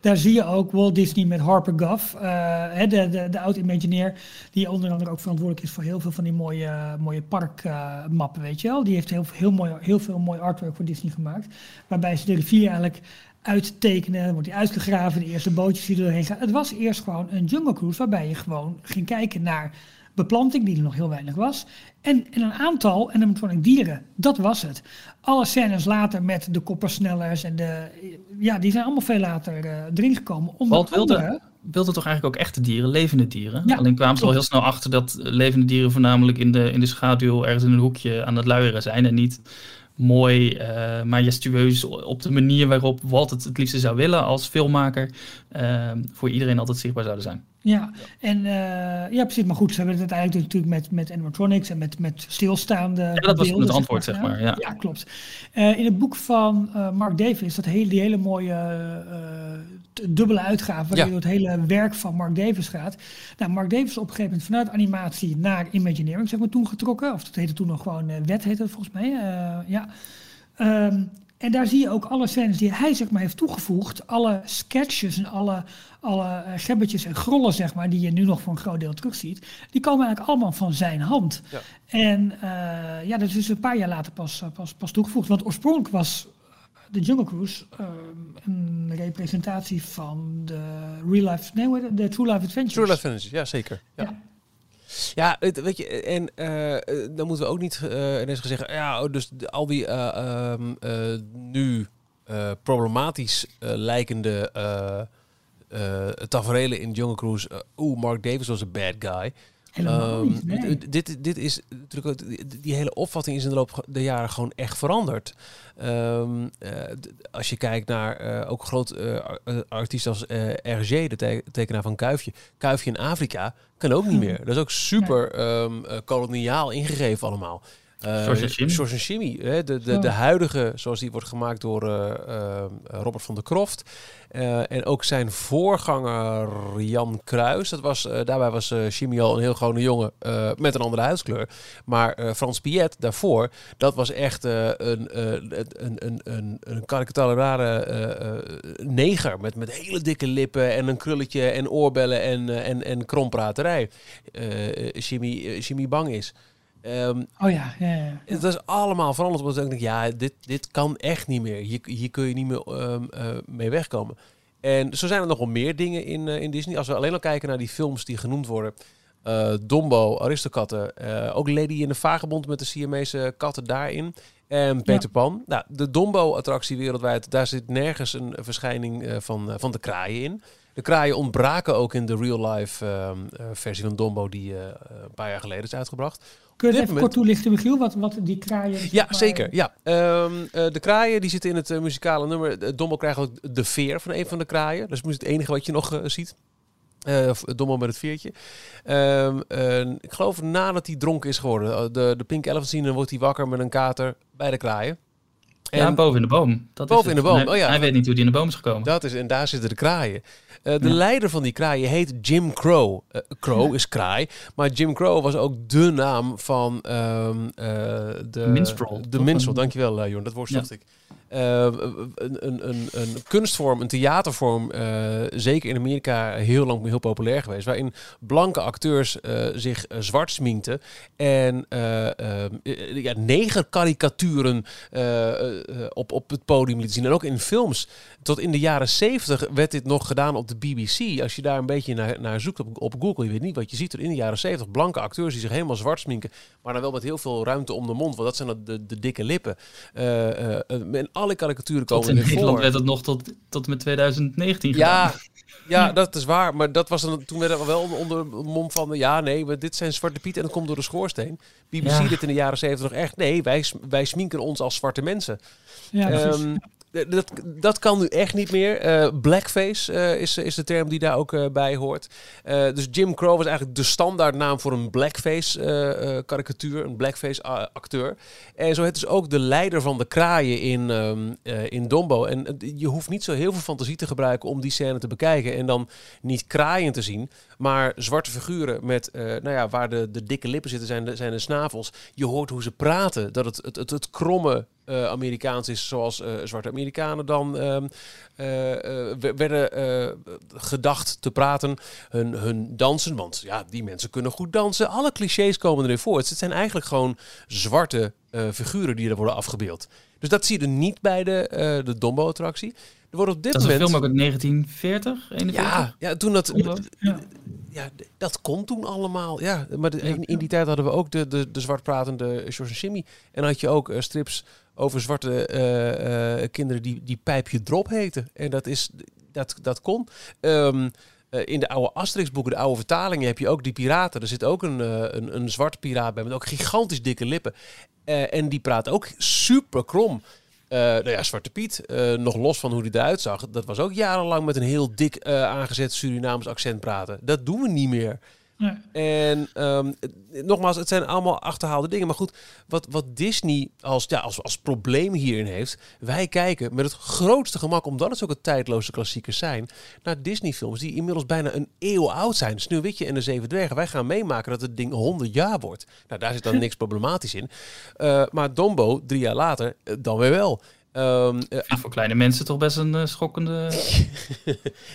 Daar zie je ook Walt Disney met Harper Guff, uh, de, de, de oud-Imagineer, die onder andere ook verantwoordelijk is voor heel veel van die mooie, mooie parkmappen, weet je wel. Die heeft heel, heel, mooi, heel veel mooi artwork voor Disney gemaakt, waarbij ze de rivier eigenlijk uittekenen, dan wordt die uitgegraven, de eerste bootjes die er doorheen gaan. Het was eerst gewoon een jungle cruise waarbij je gewoon ging kijken naar beplanting, die er nog heel weinig was. En, en een aantal animatronic dieren, dat was het. Alle scènes later met de koppersnellers en de... Ja, die zijn allemaal veel later uh, erin gekomen. Onder Walt wilde, wilde toch eigenlijk ook echte dieren, levende dieren? Ja, Alleen kwamen ze al heel snel achter dat levende dieren voornamelijk in de, in de schaduw ergens in een hoekje aan het luieren zijn en niet mooi, uh, majestueus op de manier waarop Walt het het liefste zou willen als filmmaker uh, voor iedereen altijd zichtbaar zouden zijn. Ja, en uh, ja, precies. Maar goed, ze hebben het uiteindelijk natuurlijk met, met animatronics en met, met stilstaande. Ja, dat was het antwoord, zeg maar. Ja, ja klopt. Uh, in het boek van uh, Mark Davis, dat hele, die hele mooie dubbele uitgave, waarin ja. het hele werk van Mark Davis gaat. Nou, Mark Davis is op een gegeven moment vanuit animatie naar Imagineering, zeg maar, toen getrokken. Of dat heette toen nog gewoon wet, heette het volgens mij. ja. Um, en daar zie je ook alle scènes die hij zeg maar, heeft toegevoegd. Alle sketches en alle, alle gebbetjes en grollen zeg maar, die je nu nog voor een groot deel terugziet. Die komen eigenlijk allemaal van zijn hand. Ja. En uh, ja, dat is dus een paar jaar later pas, pas, pas toegevoegd. Want oorspronkelijk was de Jungle Cruise uh, een representatie van de real life, nee, de True Life Adventures. True Life Adventures, ja zeker. Ja. ja. Ja, weet je, en uh, dan moeten we ook niet uh, ineens gaan zeggen, ja, oh, dus al die um, nu problematisch lijkende taferelen in Jungle Cruise. Oeh, Mark Davis was een bad guy. Um, nee. dit, dit is natuurlijk die hele opvatting is in de loop der jaren gewoon echt veranderd. Um, uh, als je kijkt naar uh, ook groot uh, artiesten als RG, de te tekenaar van Kuifje. Kuifje in Afrika kan ook niet meer. Dat is ook super um, koloniaal ingegeven allemaal. Uh, Shimmy. Hè? De, de, de huidige, zoals die wordt gemaakt door uh, uh, Robert van der Kroft. en ook zijn voorganger Jan Kruis. Dat was, daarbij was Shimmy al een heel gewone jongen met een andere huidskleur. Maar Frans Piet daarvoor, dat was echt een, een, een, een, een karikaturale neger. Met, met hele dikke lippen en een krulletje en oorbellen en, en, en krompraterij. Shimmy, Shimmy bang is. Um, oh ja, ja, ja, Het is allemaal veranderd. Want ik denk, ja, dit, dit kan echt niet meer. Hier, hier kun je niet meer um, uh, mee wegkomen. En zo zijn er nog wel meer dingen in, uh, in Disney. Als we alleen al kijken naar die films die genoemd worden. Uh, Dombo, Aristokatten. ook Lady in de Vagebond met de Siamese katten daarin. En Peter ja. Pan. Nou, de Dombo-attractie wereldwijd, daar zit nergens een verschijning van, van de kraaien in. De kraaien ontbraken ook in de real-life uh, versie van Dombo die uh, een paar jaar geleden is uitgebracht. Kun je het even kort toelichten, Michiel, wat, wat die kraaien... Ja, maar... zeker. Ja. Um, uh, de kraaien die zitten in het muzikale nummer. Dombo krijgt ook de veer van een van de kraaien. Dat is het enige wat je nog ziet. Dombo met het veertje. Um, ik geloof nadat hij dronken is geworden. De, de Pink Elephant zien, dan wordt hij wakker met een kater bij de kraaien. ja, En boven in de boom. Dat Boven is in de boom, Hij, oh ja. hij weet niet hoe die in de boom is gekomen. dat is, en daar zitten de kraaien. Eh, de Ja. leider van die kraaien heet Jim Crow. Eh, Crow is kraai, maar Jim Crow was ook de naam van ehm, eh, de Minstrel, De minstrel, dankjewel uh, Jorn, dat woord zocht ik. Eh, een, een, een, een kunstvorm, een theatervorm, zeker in Amerika heel lang heel populair geweest, waarin blanke acteurs zich zwart sminkten en eh eh, eh, ja, negerkarikaturen op, op het podium lieten zien. En ook in films. Tot in de jaren 70 werd dit nog gedaan op de BBC. Als je daar een beetje naar, naar zoekt op, op Google, je weet niet wat je ziet. Tot in de jaren 70 blanke acteurs die zich helemaal zwart sminken, maar dan wel met heel veel ruimte om de mond, want dat zijn de, de, de dikke lippen. Eh, eh, eh, en alle karikaturen Tot komen in erin Nederland voor. werd het nog tot, tot met 2019 Ja, gedaan. ja, dat is waar. Maar dat was dan, toen werd er wel onder de mom van... Ja, nee, maar dit zijn Zwarte Piet en dat komt door de schoorsteen. BBC Ja. dit in de jaren 70 nog echt... Nee, wij, wij sminken ons als zwarte mensen. Ja, precies. D- dat, dat kan nu echt niet meer. Eh, blackface eh, is, is de term die daar ook eh, bij hoort. Eh, dus Jim Crow was eigenlijk de standaardnaam voor een blackface eh, eh, karikatuur, een blackface acteur. En zo het dus ook de leider van de kraaien in, eh, in Dombo. En eh, je hoeft niet zo heel veel fantasie te gebruiken om die scène te bekijken en dan niet kraaien te zien, maar zwarte figuren met, eh, nou ja, waar de, de dikke lippen zitten zijn de, zijn snavels. Je hoort hoe ze praten, dat het, het, het, het kromme eh, Amerikaans is zoals eh, zwarte Amerikanen dan ehm, eh, eh, we- werden gedacht te praten. Hun, hun dansen, want ja, die mensen kunnen goed dansen. Alle clichés komen erin voor. Het zijn eigenlijk gewoon zwarte figuren die er worden afgebeeld. Dus dat zie je er niet bij de, de Dombo-attractie. Er wordt op dit Dat is een moment... film ook uit 1940, 41. ja, ja, toen dat... Ja. Dat kon toen allemaal. Ja, maar de- in, in die tijd hadden we ook de, de, de zwartpratende George en Jimmy. En had je ook eh, strips over zwarte eh, eh, kinderen die, die Pijpje Drop heten. En dat, is, dat, dat kon. Ehm, eh, in de oude Asterix-boeken, de oude vertalingen, heb je ook die piraten. Er zit ook een, een, een zwarte piraat bij met ook gigantisch dikke lippen. En die praat ook super krom. Eh, nou ja, Zwarte Piet, eh, nog los van hoe die eruit zag, dat was ook jarenlang met een heel dik eh, aangezet Surinaams accent praten. Dat doen we niet meer. Nee. En ehm, nogmaals, het zijn allemaal achterhaalde dingen. Maar goed, wat, wat Disney als, ja, als, als probleem hierin heeft. Wij kijken met het grootste gemak, omdat het zulke tijdloze klassiekers zijn, naar Disney-films die inmiddels bijna een eeuw oud zijn. Sneeuwwitje en de Zeven Dwergen. Wij gaan meemaken dat het ding 100 jaar wordt. Nou, daar zit dan niks problematisch in. Eh, maar Dombo, drie jaar later, eh, dan weer wel. Ehm, eh, Ja, voor kleine mensen toch best een eh, schokkende...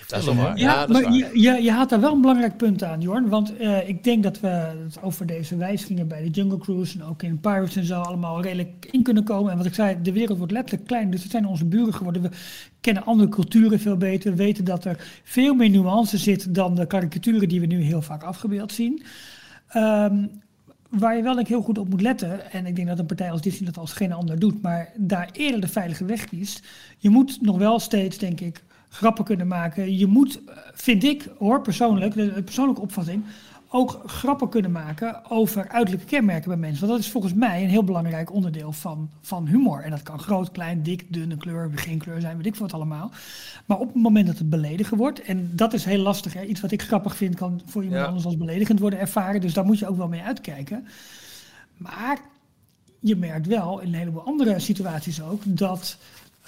dat is wel waar. Ja, Ja, dat is maar waar. je, je, je had daar wel een belangrijk punt aan, Jorn. Want eh, ik denk dat we het over deze wijzigingen bij de Jungle Cruise en ook in Pirates en zo allemaal redelijk in kunnen komen. En wat ik zei, de wereld wordt letterlijk klein. Dus het zijn onze buren geworden. We kennen andere culturen veel beter. We weten dat er veel meer nuance zit dan de karikaturen die we nu heel vaak afgebeeld zien. Ehm, Waar je wel ik heel goed op moet letten, en ik denk dat een partij als Disney dat als geen ander doet, maar daar eerder de veilige weg kiest. Je moet nog wel steeds, denk ik, grappen kunnen maken. Je moet, eh, vind ik, hoor persoonlijk, de persoonlijke opvatting, ook grappen kunnen maken over uiterlijke kenmerken bij mensen. Want dat is volgens mij een heel belangrijk onderdeel van, van humor. En dat kan groot, klein, dik, dunne kleur, geen kleur zijn, weet ik wat allemaal. Maar op het moment dat het beledigen wordt, en dat is heel lastig, hè, iets wat ik grappig vind, kan voor iemand Ja. anders als beledigend worden ervaren. Dus daar moet je ook wel mee uitkijken. Maar je merkt wel in een heleboel andere situaties ook dat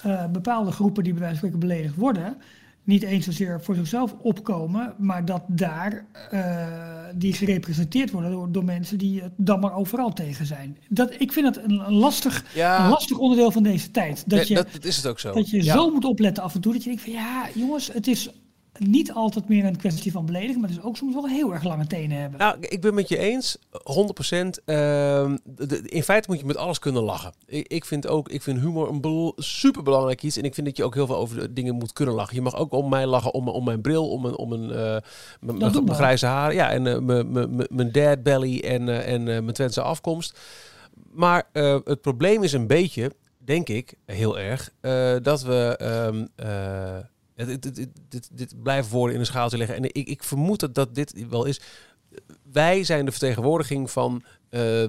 eh, bepaalde groepen die bij wijze van spreken beledigd worden, niet eens zozeer voor zichzelf opkomen, maar dat daar eh, die gerepresenteerd worden door, door mensen die het dan maar overal tegen zijn. Dat, ik vind dat een, een lastig, Ja. een lastig onderdeel van deze tijd. Dat je, dat, dat is het ook zo. dat je Ja. zo moet opletten af en toe dat je denkt van ja, jongens, het is niet altijd meer een kwestie van beledigen, maar het is ook soms wel heel erg lange tenen hebben. Nou, ik ben met je eens, 100%. Ehm, in feite moet je met alles kunnen lachen. Ik, ik vind ook, ik vind humor een bel- superbelangrijk iets. En ik vind dat je ook heel veel over de dingen moet kunnen lachen. Je mag ook om mij lachen, om, om mijn bril, om mijn, om mijn, eh, mijn- grijze haren. Ja, en eh, mijn- dad belly en, eh, en mijn Twentse afkomst. Maar het probleem is een beetje, denk ik, heel erg, dat we... het- dit, dit, dit blijven woorden in een schaaltje leggen. En ik, ik vermoed dat, dat dit wel is. Wij zijn de vertegenwoordiging van eh,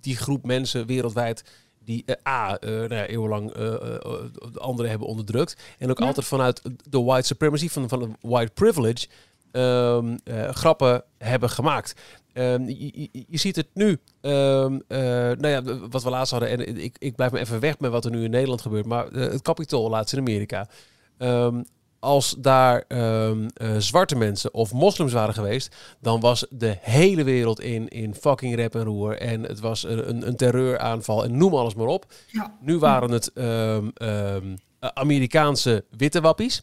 die groep mensen wereldwijd die eh, A, eh, nou ja, eeuwenlang de anderen hebben onderdrukt. En ook Ja. altijd vanuit de white supremacy, van, van de white privilege, ehm, eh, grappen hebben gemaakt. Ehm, je, je- je ziet het nu. Eh, nou ja, wat we laatst hadden. En ik, ik blijf me even weg met wat er nu in Nederland gebeurt. Maar het Capitool laatst in Amerika. Ehm, als daar ehm, eh, zwarte mensen of moslims waren geweest, dan was de hele wereld in, in fucking rep en roer. En het was een, een, terreuraanval en noem alles maar op. Ja. Nu waren het ehm, ehm, eh, Amerikaanse witte wappies.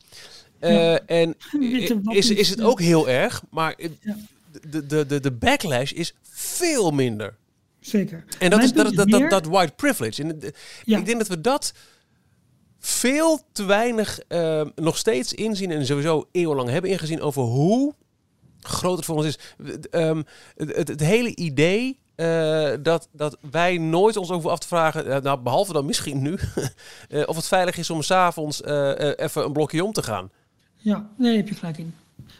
Eh, Ja. En Witte is, wappies, is het ook heel erg, maar Ja. de, de, de, de backlash is veel minder. Zeker. En dat Mijn is dat, dat, dat, white privilege. En ik denk dat we dat veel te weinig eh, nog steeds inzien en sowieso eeuwenlang hebben ingezien over hoe groot het voor ons is. Ehm, het, het, hele idee eh, dat, dat wij nooit ons over af te vragen, eh, nou, behalve dan misschien nu, of het veilig is om s'avonds even een blokje om te gaan. Ja, nee, heb je gelijk in.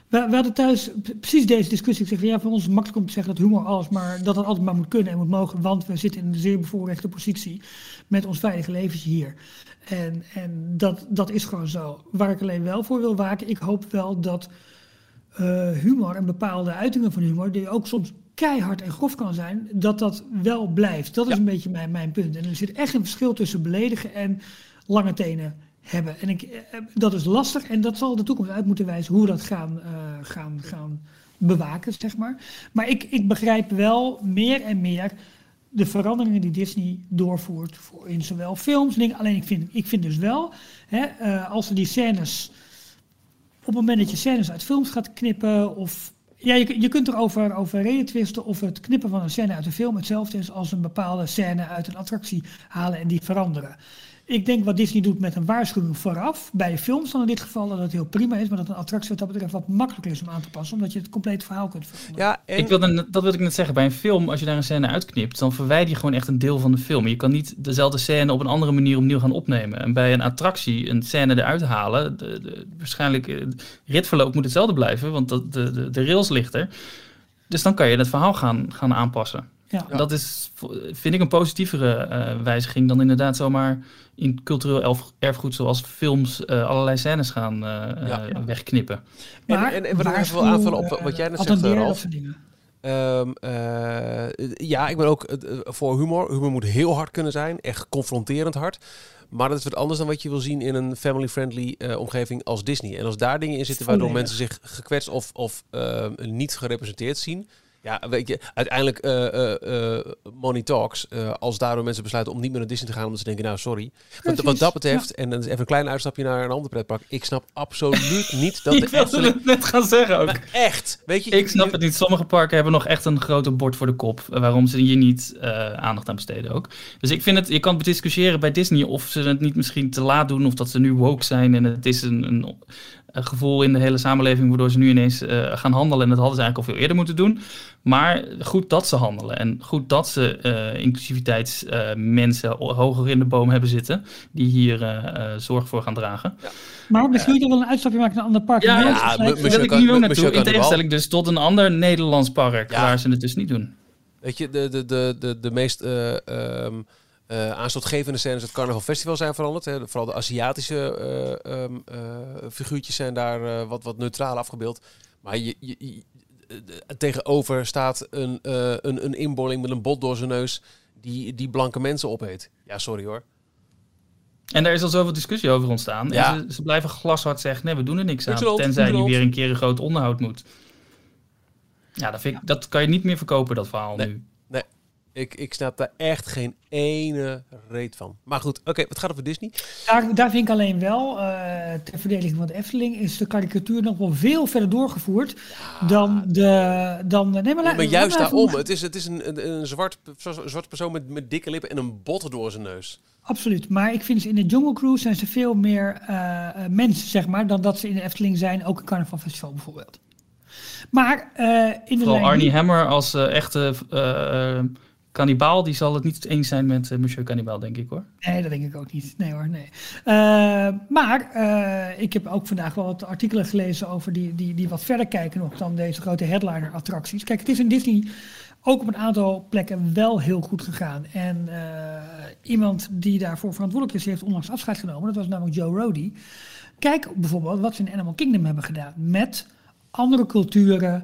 We, we hadden thuis precies deze discussie. Ik zeg, van, ja, voor ons is het makkelijk om te zeggen dat humor alles, maar dat het altijd maar moet kunnen en moet mogen, want we zitten in een zeer bevoorrechte positie met ons veilige leventje hier. En, en dat, dat is gewoon zo. Waar ik alleen wel voor wil waken, ik hoop wel dat eh, humor en bepaalde uitingen van humor, die ook soms keihard en grof kan zijn, dat dat wel blijft. Dat is Ja. een beetje mijn, mijn punt. En er zit echt een verschil tussen beledigen en lange tenen hebben. En ik, eh, dat is lastig en dat zal de toekomst uit moeten wijzen hoe we dat gaan, eh, gaan, gaan bewaken, zeg maar. Maar ik, ik begrijp wel meer en meer de veranderingen die Disney doorvoert voor in zowel films. Alleen ik vind, ik vind dus wel, hè, eh, als er die scènes op het moment dat je scènes uit films gaat knippen of ja, je, je kunt erover over reden twisten of het knippen van een scène uit een film hetzelfde is als een bepaalde scène uit een attractie halen en die veranderen. Ik denk wat Disney doet met een waarschuwing vooraf, bij de films dan in dit geval, dat het heel prima is, maar dat een attractie wat dat betreft wat makkelijker is om aan te passen, omdat je het complete verhaal kunt veranderen. Ja, en Ik wilde, net- dat wilde ik net zeggen. Bij een film, als je daar een scène uitknipt, dan verwijder je gewoon echt een deel van de film. Je kan niet dezelfde scène op een andere manier opnieuw gaan opnemen. En bij een attractie een scène eruit halen, de, de, waarschijnlijk eh, het ritverloop moet hetzelfde blijven, want dat, de, de, de rails ligt er. Dus dan kan je het verhaal gaan, gaan aanpassen. Ja. Dat is, vind ik, een positievere eh, wijziging dan inderdaad zomaar in cultureel erfgoed zoals films eh, allerlei scènes gaan eh, Ja. wegknippen. En- Maar en- en wat ik even wil aanvullen op wat jij net zegt, Ralf. Ehm, eh, ja, ik ben ook voor humor. Humor moet heel hard kunnen zijn, echt confronterend hard. Maar dat is wat anders dan wat je wil zien in een family-friendly eh, omgeving als Disney. En als daar dingen in zitten waardoor Volledig. mensen zich gekwetst of, of niet gerepresenteerd zien. Ja, weet je, uiteindelijk eh eh, eh, Money Talks. als daardoor mensen besluiten om niet meer naar Disney te gaan, omdat ze denken, nou sorry. Wat, wat dat betreft, en dan is even een klein uitstapje naar een ander pretpark. Ik snap absoluut niet dat ik de wilde het net gaan zeggen ook. Maar echt, weet je... Ik snap je- het niet. Sommige parken hebben nog echt een groter bord voor de kop. Waarom ze hier niet aandacht aan besteden ook. Dus ik vind het, je kan discussiëren bij Disney of ze het niet misschien te laat doen. Of dat ze nu woke zijn en het is een, een gevoel in de hele samenleving waardoor ze nu ineens eh, gaan handelen. En dat hadden ze eigenlijk al veel eerder moeten doen. Maar goed dat ze handelen. En goed dat ze eh inclusiviteitsmensen hoger in de boom hebben zitten. Die hier eh, eh, zorg voor gaan dragen. Maar misschien moet je wel een uitstapje maken naar een ander park. Ja, ja, eh, Daar wil ik nu ook naartoe. In tegenstelling dus tot een ander Nederlands park. Ja. Waar ze het dus niet doen. Weet je, de, de, de, de, de meest eh eh, aanstootgevende scènes het Carnaval Festival zijn veranderd. Hè. Vooral de Aziatische eh, ehm, eh, figuurtjes zijn daar wat, wat neutraal afgebeeld. Maar je, je, je- tegenover staat een, eh, een, een inbolling met een bot door zijn neus die, die blanke mensen opeet. Ja, sorry hoor. En daar is al zoveel discussie over ontstaan. Ja. En ze, ze blijven glashard zeggen, nee, we doen er niks aan. Tenzij je weer een keer een groot onderhoud moet. Ja, dat, vind ik, dat kan je niet meer verkopen, dat verhaal Nee. nu. Ik, ik snap daar echt geen ene reet van. Maar goed, oké, wat gaat over Disney? Daar, daar vind ik alleen wel, eh, ter verdediging van de Efteling, is de karikatuur nog wel veel verder doorgevoerd dan de... Dan, nee, maar, maar juist daarom. Het is, het is een, een, een zwart, een zwart persoon met, met dikke lippen en een bot door zijn neus. Absoluut, maar ik vind ze in de Jungle Cruise zijn ze veel meer eh, eh, mensen, zeg maar, dan dat ze in de Efteling zijn, ook in Carnaval Festival bijvoorbeeld. Maar eh, in de Vooral lijn Arnie Hammer als eh, echte kannibaal, die zal het niet eens zijn met eh, Monsieur Cannibal, denk ik hoor. Nee, dat denk ik ook niet. Nee hoor, nee. Eh, maar eh, ik heb ook vandaag wel wat artikelen gelezen over die, die, die wat verder kijken nog dan deze grote headliner attracties. Kijk, het is in Disney ook op een aantal plekken wel heel goed gegaan. En iemand die daarvoor verantwoordelijk is, heeft onlangs afscheid genomen. Dat was namelijk Joe Rody. Kijk bijvoorbeeld wat ze in Animal Kingdom hebben gedaan met andere culturen,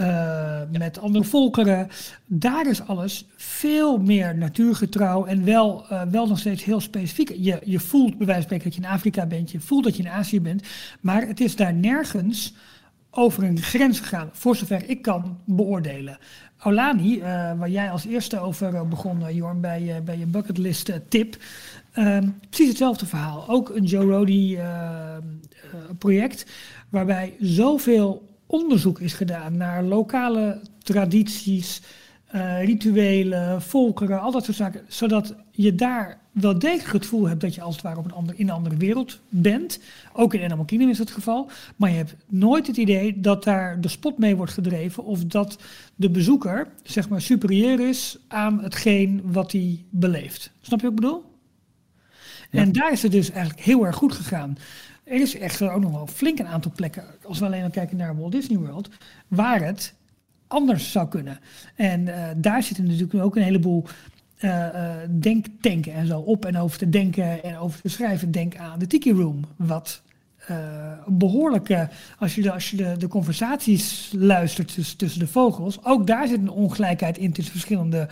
uh, met andere volkeren. Daar is alles veel meer natuurgetrouw en wel, uh, wel nog steeds heel specifiek. Je, je voelt bij wijze van spreken dat je in Afrika bent, je voelt dat je in Azië bent, maar het is daar nergens over een grens gegaan, voor zover ik kan beoordelen. Aulani, uh, waar jij als eerste over begon, Jorn, bij, bij je bucketlist tip. precies hetzelfde verhaal. Ook een Joe Rody project, waarbij zoveel onderzoek is gedaan naar lokale tradities, uh, rituelen, volkeren, al dat soort zaken. Zodat je daar wel degelijk het gevoel hebt dat je als het ware op een ander, in een andere wereld bent. Ook in Animal Kingdom is dat het geval. Maar je hebt nooit het idee dat daar de spot mee wordt gedreven. Of dat de bezoeker, zeg maar, superieur is aan hetgeen wat hij beleeft. Snap je wat ik bedoel? En daar is het dus eigenlijk heel erg goed gegaan. Er is echt ook nog wel flink een aantal plekken, als we alleen al kijken naar Walt Disney World, waar het anders zou kunnen. En uh, daar zitten natuurlijk ook een heleboel uh, denktanken en zo op en over te denken en over te schrijven. Denk aan de Tiki Room, wat behoorlijke, als je, de, als je de, de conversaties luistert tussen, tussen de vogels, ook daar zit een ongelijkheid in tussen verschillende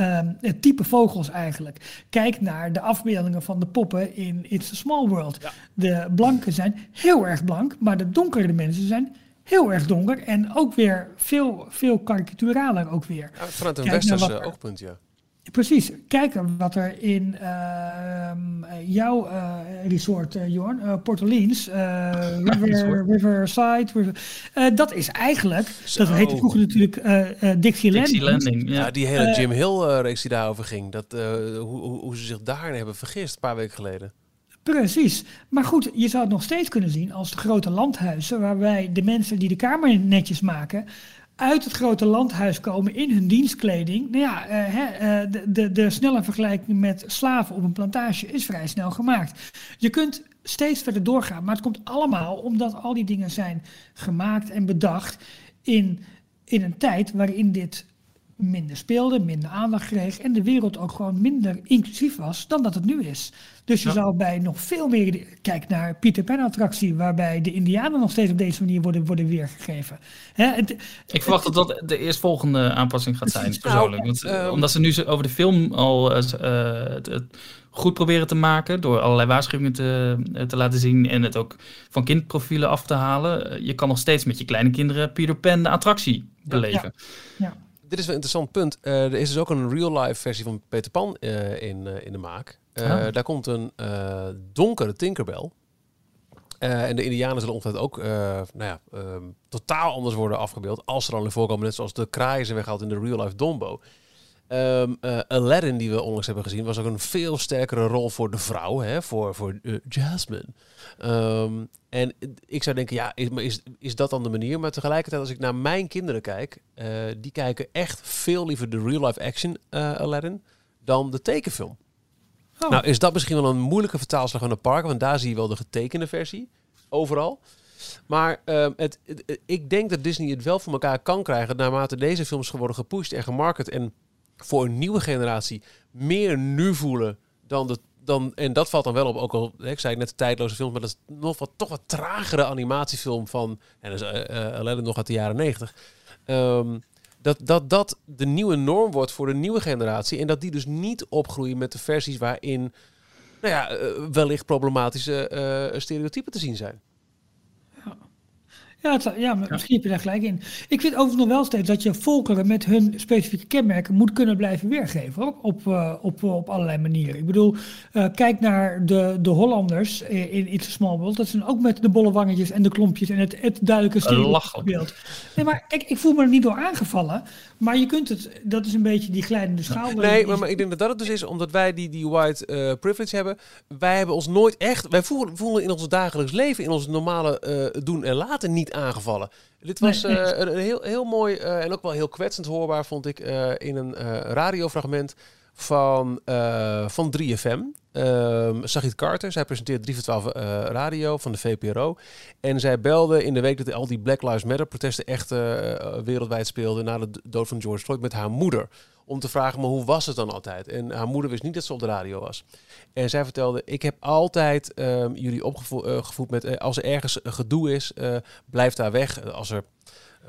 uh, type vogels eigenlijk. Kijk naar de afbeeldingen van de poppen in It's a Small World. Ja. De blanken zijn heel erg blank, maar de donkere mensen zijn heel erg donker en ook weer veel, veel karikaturaler ook weer. Ja, vanuit een westerse oogpunt, ja. Precies. Kijken wat er in uh, jouw uh, resort, uh, Jorn, uh, Port Orleans, River, Riverside, River, dat is eigenlijk, Zo. dat heette vroeger natuurlijk Dixie, Dixie Landing. ja. ja. die hele Jim Hill-reeks die daarover ging, dat, hoe, hoe ze zich daarin hebben vergist een paar weken geleden. Precies. Maar goed, je zou het nog steeds kunnen zien als de grote landhuizen, waarbij de mensen die de kamer netjes maken, uit het grote landhuis komen in hun dienstkleding. Nou ja, hè, uh, de, de, de snelle vergelijking met slaven op een plantage is vrij snel gemaakt. Je kunt steeds verder doorgaan, maar het komt allemaal omdat al die dingen zijn gemaakt en bedacht in, in een tijd waarin dit minder speelde, minder aandacht kreeg en de wereld ook gewoon minder inclusief was dan dat het nu is. Dus je ja. zou bij nog veel meer, kijk naar Peter Pan attractie, waarbij de indianen nog steeds op deze manier worden, worden weergegeven. Hè, het, ik verwacht het, dat dat de eerstvolgende aanpassing gaat zijn, persoonlijk. Want, uh, omdat ze nu over de film al uh, het, het goed proberen te maken, door allerlei waarschuwingen te, te laten zien en het ook van kindprofielen af te halen. Je kan nog steeds met je kleine kinderen Peter Pan de attractie beleven. ja. ja dit is een interessant punt. Uh, er is dus ook een real-life versie van Peter Pan uh, in, uh, in de maak. Oh. Daar komt een donkere Tinkerbell. en de Indianen zullen ongetwijfeld ook nou ja, um, totaal anders worden afgebeeld. Als ze dan in voorkomen, net zoals de kraaien zijn weggehaald in de real-life Dombo. Um, Aladdin, die we onlangs hebben gezien, was ook een veel sterkere rol voor de vrouw, hè, voor, voor Jasmine. Um, en ik zou denken, ja, is, is, is dat dan de manier? Maar tegelijkertijd, als ik naar mijn kinderen kijk, uh, die kijken echt veel liever de real-life action Aladdin dan de tekenfilm. Oh. Nou, is dat misschien wel een moeilijke vertaalslag van de parken, want daar zie je wel de getekende versie, overal. Maar uh, het, het, ik denk dat Disney het wel voor elkaar kan krijgen naarmate deze films worden gepusht en gemarket en voor een nieuwe generatie meer nu voelen dan de dan, en dat valt dan wel op, ook al, ik zei net de tijdloze film, maar dat is nog wat, toch wat tragere animatiefilm van, en dat is uh, nog uit de jaren negentig. Um, dat, dat dat de nieuwe norm wordt voor de nieuwe generatie. En dat die dus niet opgroeien met de versies waarin nou ja, uh, wellicht problematische stereotypen te zien zijn. Ja, het, ja, misschien heb je daar gelijk in. Ik vind overigens nog wel steeds dat je volkeren met hun specifieke kenmerken moet kunnen blijven weergeven. Ook op, uh, op, op allerlei manieren. Ik bedoel, uh, kijk naar de, de Hollanders in It's a Small World. Dat zijn ook met de bolle wangetjes en de klompjes en het, het duidelijke beeld. Nee, maar kijk, ik voel me er niet door aangevallen. Maar je kunt het, dat is een beetje die glijdende schaal. Nee, maar, maar, ik denk dat dat het dus is, omdat wij die, die white uh, privilege hebben. Wij hebben ons nooit echt, wij voelen, voelen in ons dagelijks leven, in ons normale uh, doen en laten niet aangevallen. Dit was nee, uh, een, heel, heel mooi en ook wel heel kwetsend hoorbaar, vond ik, in een radiofragment van, van 3FM. ehm Sagit Carter. Zij presenteert 3 voor 12 eh, radio van de VPRO. En zij belde in de week dat al die Black Lives Matter protesten echt eh, wereldwijd speelden... na de dood van George Floyd met haar moeder. Om te vragen, maar hoe was het dan altijd? En haar moeder wist niet dat ze op de radio was. En zij vertelde, ik heb altijd ehm, jullie opgevoed met... eh, als er ergens gedoe is, eh, blijf daar weg. Als er...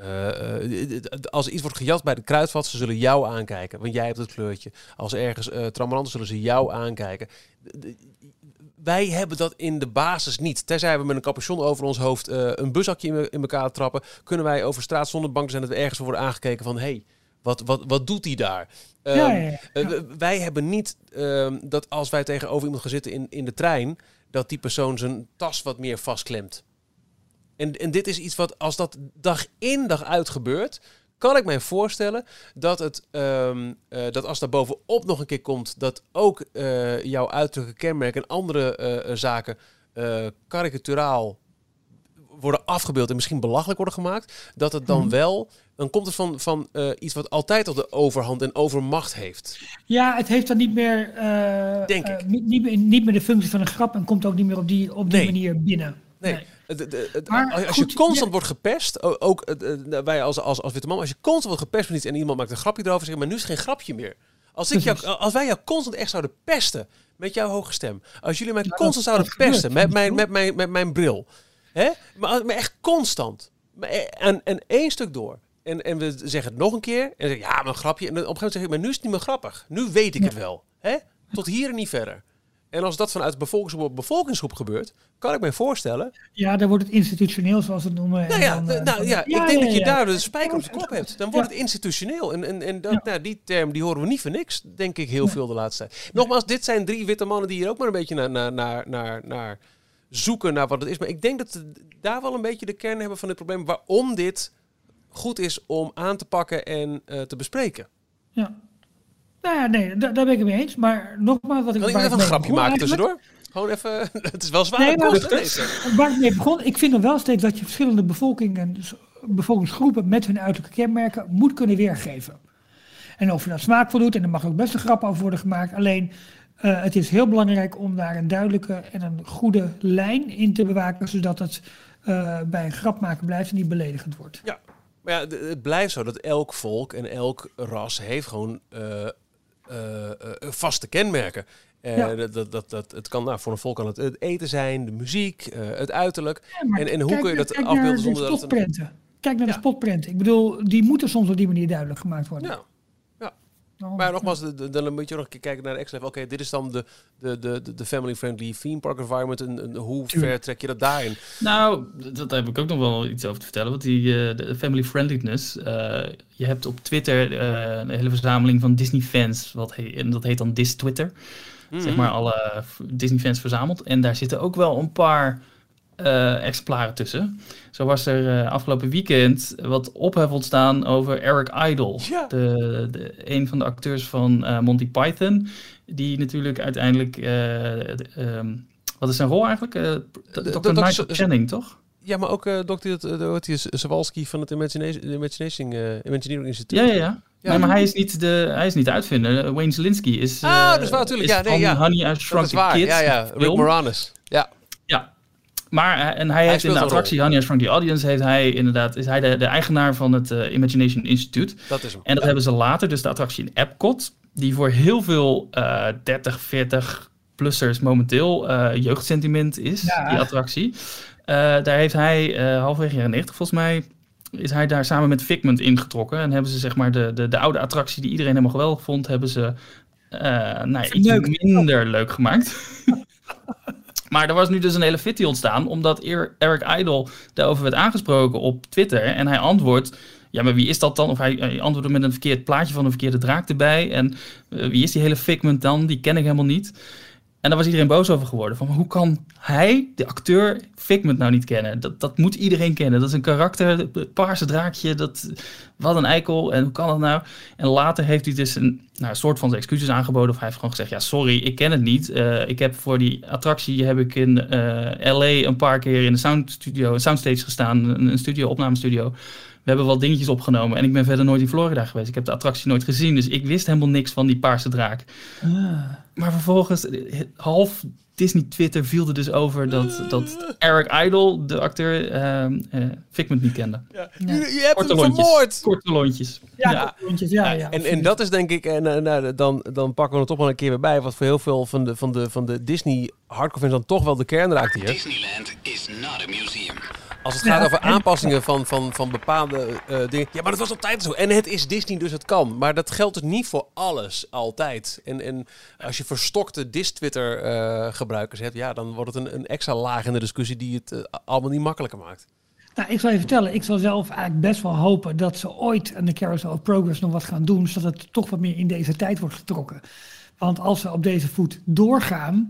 eh, eh, als iets wordt gejat bij de kruidvat, ze zullen jou aankijken. Want jij hebt het kleurtje. Als er ergens uh, zullen ze jou aankijken. Wij hebben dat in de basis niet. Tenzij we met een capuchon over ons hoofd eh, een buszakje in, elkaar trappen, kunnen wij over straat zonder bang zijn dat we ergens worden aangekeken van hé, hey, wat, wat, wat doet hij daar? Ja, Ehm, ja, ja. eh, wij hebben niet ehm, dat als wij tegenover iemand gaan zitten in, in de trein, dat die persoon zijn tas wat meer vastklemt. En, en dit is iets wat, als dat dag in dag uit gebeurt, kan ik mij voorstellen dat, het, ehm, eh, dat als daar bovenop nog een keer komt, dat ook eh, jouw uiterlijke kenmerken en andere zaken karikaturaal worden afgebeeld en misschien belachelijk worden gemaakt, dat het dan Mhm. wel, dan komt het van, van eh, iets wat altijd op de overhand en overmacht heeft. Ja, het heeft dan niet meer, eh, Denk eh, ik. niet, niet, meer, niet meer de functie van een grap en komt ook niet meer op die, op die Nee. manier binnen. Nee. Nee. Maar als goed, je constant ja. wordt gepest, ook eh, wij als, als, als witte man, als je constant wordt gepest met iets en iemand maakt een grapje erover, zeg maar nu is het geen grapje meer. Als, ik jou, als wij jou constant echt zouden pesten met jouw hoge stem, als jullie mij constant zouden dat gebeurt, pesten met mijn, met, mijn, met mijn bril, hè? Maar, maar echt constant. Maar, eh, en, en één stuk door. En, en we zeggen het nog een keer. En dan zeg ik, ja, maar een grapje. En op een gegeven moment zeg ik, maar nu is het niet meer grappig. Nu weet ik Ja. het wel. Hè? Tot hier en niet verder. En als dat vanuit de bevolkingsgroep, bevolkingsgroep gebeurt, kan ik me voorstellen Ja, dan wordt het institutioneel, zoals we het noemen. nou ja, dan, eh, nou ja, ik denk dat je daar de spijker op de kop hebt. Dan wordt het institutioneel. En, en, en dat, nou, die term die horen we niet voor niks, denk ik, heel veel de laatste tijd. Nogmaals, dit zijn drie witte mannen die hier ook maar een beetje naar, naar, naar, naar, naar zoeken naar wat het is. Maar ik denk dat ze daar wel een beetje de kern hebben van het probleem waarom dit goed is om aan te pakken en eh, te bespreken. Ja. Nou ja, nee, daar, daar ben ik het mee eens. Maar nogmaals, wat ik Kan ik even een grapje maken tussendoor? Gewoon even, het is wel zwaar. Nee, maar-. Waar ik mee begon, ik vind er wel steeds dat je verschillende bevolkingen, dus bevolkingsgroepen met hun uiterlijke kenmerken moet kunnen weergeven. En of je dat smaakvol doet, en er mag ook best een grap over worden gemaakt. Alleen, eh, het is heel belangrijk om daar een duidelijke en een goede lijn in te bewaken, zodat het eh, bij een grap maken blijft en niet beledigend wordt. Ja, maar ja, het blijft zo dat elk volk en elk ras heeft gewoon eh, eh, eh, vaste kenmerken. Ja. dat, dat, dat, het kan, nou, voor een volk kan het het eten zijn, de muziek, het uiterlijk. Ja, En- en hoe kun je dat afbeelden zonder dat. Kijk naar de spotprenten. Ik bedoel, die moeten soms op die manier duidelijk gemaakt worden. Nou, Maar nogmaals, de- de- dan moet je nog een keer kijken naar de X-Level. Oké, dit is dan de, de, de, de- family-friendly theme park environment. En, en hoe ver trek je dat daarin? Nou, dat heb ik ook nog wel iets over te vertellen. Want die eh, de family friendliness. eh, je hebt op Twitter eh, een hele verzameling van Disney-fans. He- en dat heet dan Dis Twitter. Zeg maar alle Disney-fans verzameld. En daar zitten ook wel een paar eh, exemplaren tussen. Zo was er eh, afgelopen weekend wat ophef ontstaan over Eric Idle. Ja. De, de, een van de acteurs van eh, Monty Python. Die natuurlijk uiteindelijk... eh, de- ehm, wat is zijn rol eigenlijk? Dr. Dr. Michael Channing, toch? Ja, maar ook uh, dokter Zawalski van het Imagination, Imagination, Imagineering Instituut. Ja, ja, ja. Nee, maar hij is niet de, hij is niet de uitvinder. Wayne Zelinsky is, Ah, dat is waar, tuurlijk. is Ja, nee, van ja. Honey, I Shrunk is the. Kids. ja, ja. Rick. Moranis. Ja. Maar, eh, en hij heeft in de een attractie Honey, Shrunk the Audience, heeft hij inderdaad, is hij de, de eigenaar van het eh, Imagination Instituut. Dat is hem. En dat hebben ze later, dus de attractie in Epcot, die voor heel veel eh 30, 40 plussers momenteel eh, jeugdsentiment is, Ja. die attractie. Eh, daar heeft hij eh halverwege jaren 90 volgens mij, is hij daar samen met Figment ingetrokken. En hebben ze zeg maar de, de, de oude attractie die iedereen helemaal geweldig vond, hebben ze eh nou, ja, iets minder leuk gemaakt. Maar er was nu dus een hele fitty ontstaan, omdat Eric Idle daarover werd aangesproken op Twitter. En hij antwoordt, ja, maar wie is dat dan? Of hij, hij antwoordde met een verkeerd plaatje van een verkeerde draak erbij. En eh, wie is die hele Figment dan? Die ken ik helemaal niet. En daar was iedereen boos over geworden. Van, hoe kan hij, de acteur, Figment nou niet kennen? Dat, dat moet iedereen kennen. Dat is een karakter, paarse draakje, dat, wat een eikel. En hoe kan dat nou? En later heeft hij dus een, nou, een soort van excuses aangeboden. Of hij heeft gewoon gezegd, ja sorry, ik ken het niet. Eh, ik heb voor die attractie heb ik in eh, LA een paar keer in de soundstudio, een soundstage gestaan. Een, een studio, opnamestudio. We hebben wel dingetjes opgenomen. En ik ben verder nooit in Florida geweest. Ik heb de attractie nooit gezien. Dus ik wist helemaal niks van die paarse draak. Maar vervolgens, half Disney Twitter viel er dus over dat, dat Eric Idle, de acteur, ehm eh, Figment niet kende. Je, je hebt Korte hem lontjes. vermoord! Korte lontjes. Ja, Ja. ja, ja. en, en dat is denk ik, en eh, nou, dan, dan pakken we het toch wel een keer weer bij, wat voor heel veel van de, van de, van de Disney hardcore fans dan toch wel de kern raakt hier. Disneyland is not a museum. Als het gaat Ja, over en- aanpassingen van, van, van bepaalde eh, dingen. Ja, maar dat was altijd zo. En het is Disney, dus het kan. Maar dat geldt dus niet voor alles, altijd. En, en als je verstokte Dis-Twitter-gebruikers hebt, ja, dan wordt het een, een extra laag in de discussie die het eh, allemaal niet makkelijker maakt. Nou, ik zal je vertellen, ik zal zelf eigenlijk best wel hopen dat ze ooit aan de Carousel of Progress nog wat gaan doen, zodat het toch wat meer in deze tijd wordt getrokken. Want als ze op deze voet doorgaan,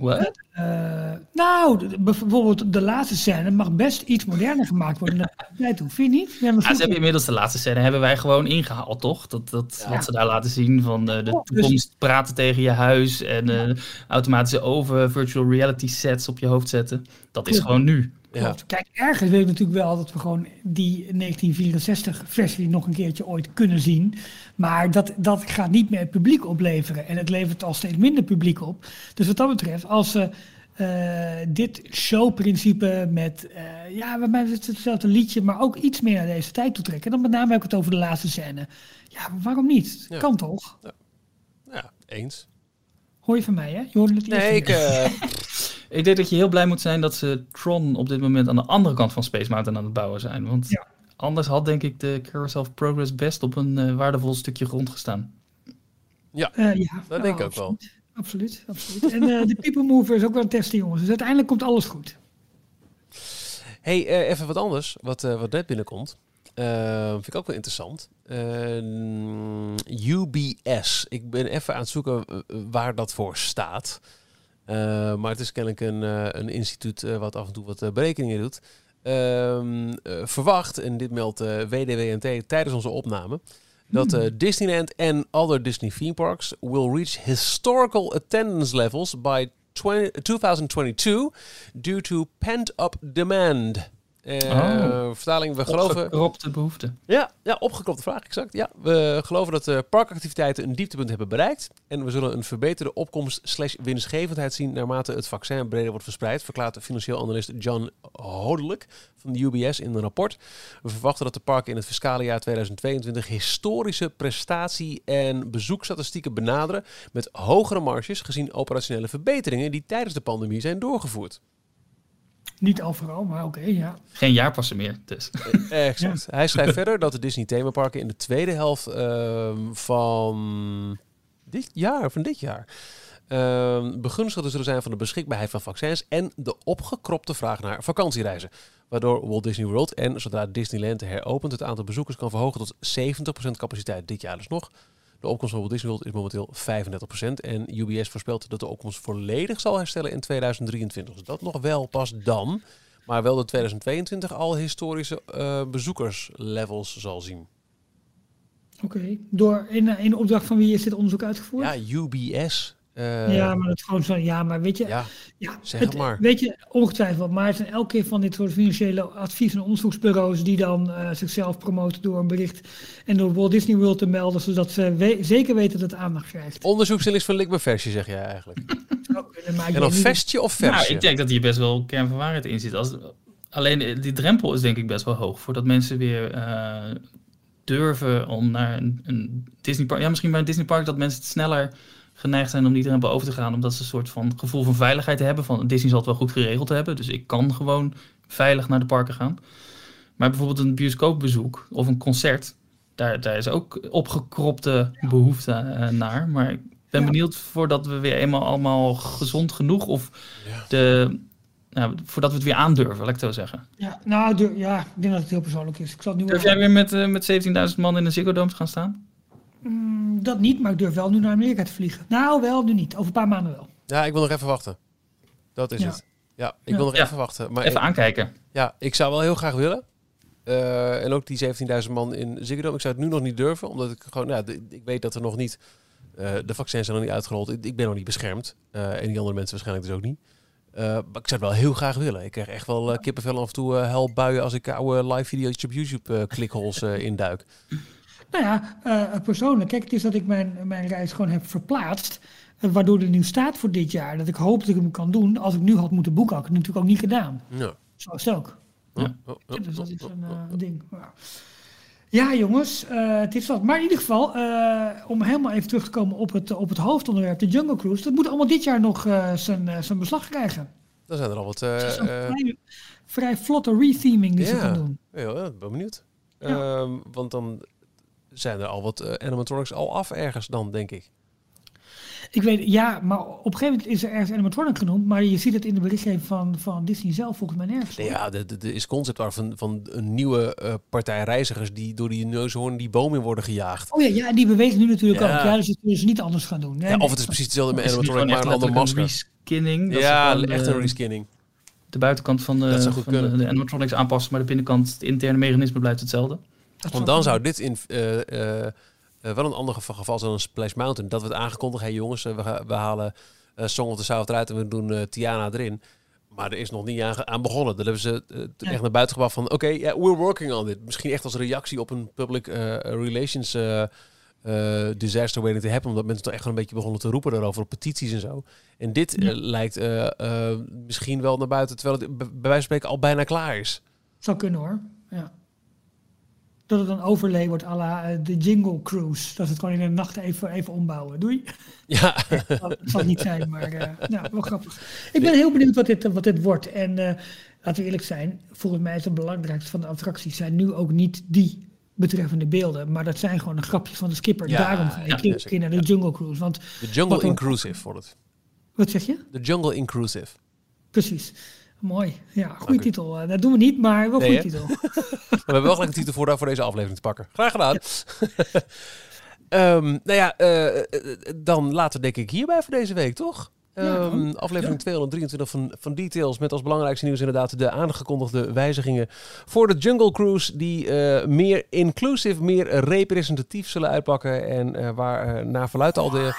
What? eh, nou, bijvoorbeeld de laatste scène mag best iets moderner gemaakt worden toe. Vind je niet? Ja, ze hebben inmiddels de laatste scène hebben wij gewoon ingehaald, toch? Dat, dat wat ze daar laten zien van de, de Oh, dus- toekomst praten tegen je huis en eh, automatische over virtual reality sets op je hoofd zetten. Dat is gewoon nu. Ja. Kijk, ergens wil ik natuurlijk wel dat we gewoon die 1964-versie nog een keertje ooit kunnen zien. Maar dat, dat gaat niet meer het publiek opleveren. En het levert al steeds minder publiek op. Dus wat dat betreft, als ze eh, dit showprincipe met, eh, ja, bij mij is hetzelfde liedje, maar ook iets meer naar deze tijd toe trekken. Dan met name heb ik het over de laatste scène. Ja, waarom niet? Ja. Kan toch? Ja, eens. Hoor je van mij, hè? Je hoorde het Nee, ik... Ik denk dat je heel blij moet zijn dat ze Tron op dit moment aan de andere kant van Space Mountain aan het bouwen zijn. Want Ja. anders had denk ik de Carousel of Progress best op een eh, waardevol stukje grond gestaan. Eh, ja, Dat denk ik ook wel. Absoluut, absoluut. En eh, de People Mover is ook wel een testen, jongens. Dus uiteindelijk komt alles goed. hey, eh, even wat anders, wat, eh, wat net binnenkomt. Eh, vind ik ook wel interessant. Eh, UBS. Ik ben even aan het zoeken waar dat voor staat. Eh, maar het is kennelijk een, eh, een instituut eh, wat af en toe wat berekeningen doet. Ehm, eh, verwacht, en dit meldt WDWNT tijdens onze opname, dat eh, Disneyland en other Disney theme parks will reach historical attendance levels by 20 2022 due to pent-up demand. Eh, Oh. Vertaling, we geloven... Opgekropte behoeften. Ja, ja, opgekropte vraag, exact. Ja, we geloven dat de parkactiviteiten een dieptepunt hebben bereikt. En we zullen een verbeterde opkomst slash winstgevendheid zien naarmate het vaccin breder wordt verspreid, verklaart financieel analist John Hodelijk van de UBS in een rapport. We verwachten dat de parken in het fiscale jaar 2022 historische prestatie- en bezoekstatistieken benaderen met hogere marges gezien operationele verbeteringen die tijdens de pandemie zijn doorgevoerd. Niet overal, maar oké, ja. Geen jaarpassen meer, dus. Eh, Exact. Hij schrijft verder dat de Disney themaparken in de tweede helft ehm, van dit jaar, van dit jaar, ehm begunstigd zullen zijn van de beschikbaarheid van vaccins en de opgekropte vraag naar vakantiereizen. Waardoor Walt Disney World en zodra Disneyland heropent het aantal bezoekers kan verhogen tot 70% capaciteit dit jaar dus nog. De opkomst van Walt Disney World is momenteel 35% en UBS voorspelt dat de opkomst volledig zal herstellen in 2023. Dus dat nog wel pas dan. Maar wel dat 2022 al historische eh, bezoekerslevels zal zien. Oké. Door in, in opdracht van wie is dit onderzoek uitgevoerd? Ja, UBS. Eh, ja, maar is gewoon zo. Ja, maar weet je, ja, ja, zeg het maar. Weet je, ongetwijfeld. Maar het zijn elke keer van dit soort financiële advies- en onderzoeksbureaus die dan eh, zichzelf promoten door een bericht en door Walt Disney World te melden, zodat ze we- zeker weten dat het aandacht krijgt. onderzoeksjournalist van Likme versje, zeg jij eigenlijk. Ik En dan vestje of Nou, versje? ik denk dat hier best wel kern van waarheid in zit. Als, alleen eh, die drempel is denk ik best wel hoog voordat mensen weer eh, durven om naar een, een Disneypark. Ja, misschien bij een Disneypark dat mensen sneller geneigd zijn om die drempel over te gaan, omdat ze een soort van gevoel van veiligheid hebben. Van Disney zal het wel goed geregeld hebben, dus ik kan gewoon veilig naar de parken gaan. Maar bijvoorbeeld een bioscoopbezoek of een concert, daar, daar is ook opgekropte behoefte eh, naar. Maar ik ben Ja. benieuwd voordat we weer eenmaal allemaal gezond genoeg of Ja. de, nou, voordat we het weer aandurven, laat ik het zo zeggen. Ja, nou, ja, ik denk dat het heel persoonlijk is. Ik zal het nu Durf jij weer met, eh, met 17.000 man in een Ziggo Dome te gaan staan? Mm, dat niet, maar ik durf wel nu naar Amerika te vliegen. Nou, wel, nu niet. Over een paar maanden wel. Ja, ik wil nog even wachten. Dat is Ja. het. Ja, ik Ja. wil nog Ja. even wachten. Maar Even ik- aankijken. ja, ik zou wel heel graag willen. Eh, en ook die 17.000 man in Ziggo Dome. Ik zou het nu nog niet durven, omdat ik gewoon, ja, de- ik weet dat er nog niet, eh, de vaccins zijn nog niet uitgerold. Ik, ik ben nog niet beschermd. Eh, en die andere mensen waarschijnlijk dus ook niet. Eh, maar ik zou het wel heel graag willen. Ik krijg echt wel kippenvel af en toe helbuien als ik oude live video's op YouTube eh klikholes eh, induik. Nou ja, eh, persoonlijk. Kijk, het is dat ik mijn, mijn reis gewoon heb verplaatst. eh, waardoor er nu staat voor dit jaar. Dat ik hoop dat ik hem kan doen. Als ik nu had moeten boeken, had ik het natuurlijk ook niet gedaan. Ja. Zo is het ook. Ja. Oh, oh, dus dat is een eh, ding. Ja. Ja, jongens, het is wat. Maar in ieder geval, om helemaal even terug te komen op het, op het hoofdonderwerp, de Jungle Cruise. Dat moet allemaal dit jaar nog zijn, zijn beslag krijgen. Dan zijn er al wat... Eh, vrij, vrij vlotte retheming die ze gaan doen. ja, ik ben benieuwd. Ja. Ehm, want dan zijn er al wat eh, animatronics al af ergens dan, denk ik. Ik weet, ja, maar op een gegeven moment is er ergens animatronic genoemd. Maar je ziet het in de berichtgeving van, van Disney zelf volgens mij nergens. Nee, ja, er- er is concept art van, van een nieuwe eh, partij reizigers die door die neushoorn die boom in worden gejaagd. Oh ja, ja, en die bewegen nu natuurlijk Ja. ook. Ja, dus dat kunnen ze niet anders gaan doen. Nee, ja, of het is precies hetzelfde met animatronic, maar een echt ander letterlijk masker. een reskinning? Dat ze Ja, echt de- een reskinning. De buitenkant van, de, van de, de animatronics aanpassen, maar de binnenkant, het interne mechanisme blijft hetzelfde. Dat Want dan zou dit in eh, eh, eh, wel een ander geval, geval zijn dan Splash Mountain. Dat werd aangekondigd, hey jongens, we, we halen Song of the South eruit en we doen Tiana erin. Maar er is nog niet aan, aan begonnen. Dat hebben ze Ja. echt naar buiten gebracht van... Oké, ja, we're working on it. Misschien echt als reactie op een public eh, relations eh, disaster waiting to happen. Omdat mensen toch echt wel een beetje begonnen te roepen daarover op petities en zo. En dit Ja. lijkt misschien wel naar buiten... terwijl het bij bij wijze van spreken al bijna klaar is. zou kunnen hoor. Ja. Dat het een overlay wordt à la eh, de Jingle Cruise. Dat ze het gewoon in de nacht even, even ombouwen. Doei. Ja, Dat zal niet zijn, maar eh, ja, wel grappig. Ik ben heel benieuwd wat dit, wat dit wordt. En eh, laten we eerlijk zijn, volgens mij is het belangrijkste van de attracties zijn nu ook niet die betreffende beelden. Maar dat zijn gewoon de grapjes van de skipper. Ja, Daarom ga ja, ik zeker, keer naar de ja. Jungle Cruise. Want, de Jungle? Inclusive wordt het. wat zeg je? De Jungle Inclusive. Precies. Mooi. Ja, goede titel. Eh, dat doen we niet, maar wel Nee, goede titel. We hebben wel gelijk een titel voor, voor deze aflevering te pakken. Graag gedaan. Ehm, nou ja, eh, eh, dan laten we denk ik hierbij voor deze week, toch? Ja, Ehm, aflevering 223 van, van Details met als belangrijkste nieuws inderdaad de aangekondigde wijzigingen voor de Jungle Cruise die eh, meer inclusive, meer representatief zullen uitpakken en eh, waar eh, naar verluidt al de,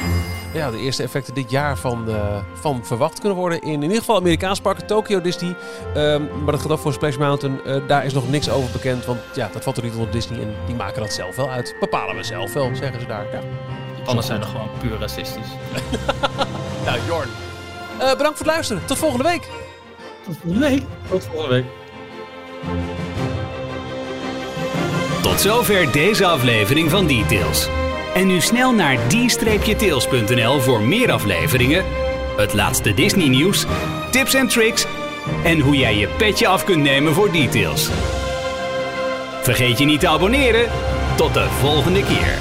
ja, de eerste effecten dit jaar van, van verwacht kunnen worden in in ieder geval Amerikaans parken, Tokyo Disney, Ehm, maar dat gaat ook voor Splash Mountain. Daar is nog niks over bekend, want ja, dat valt er niet onder Disney en die maken dat zelf wel uit. Bepalen we zelf wel, zeggen ze daar. Ja. Anders zijn er gewoon puur racistisch. Nou, Jorn. Eh, bedankt voor het luisteren. Tot volgende week. Tot volgende week. Tot volgende week. Tot zover deze aflevering van Details. En nu snel naar d-tails.nl voor meer afleveringen, het laatste Disney nieuws, tips en tricks en hoe jij je petje af kunt nemen voor Details. Vergeet je niet te abonneren. Tot de volgende keer.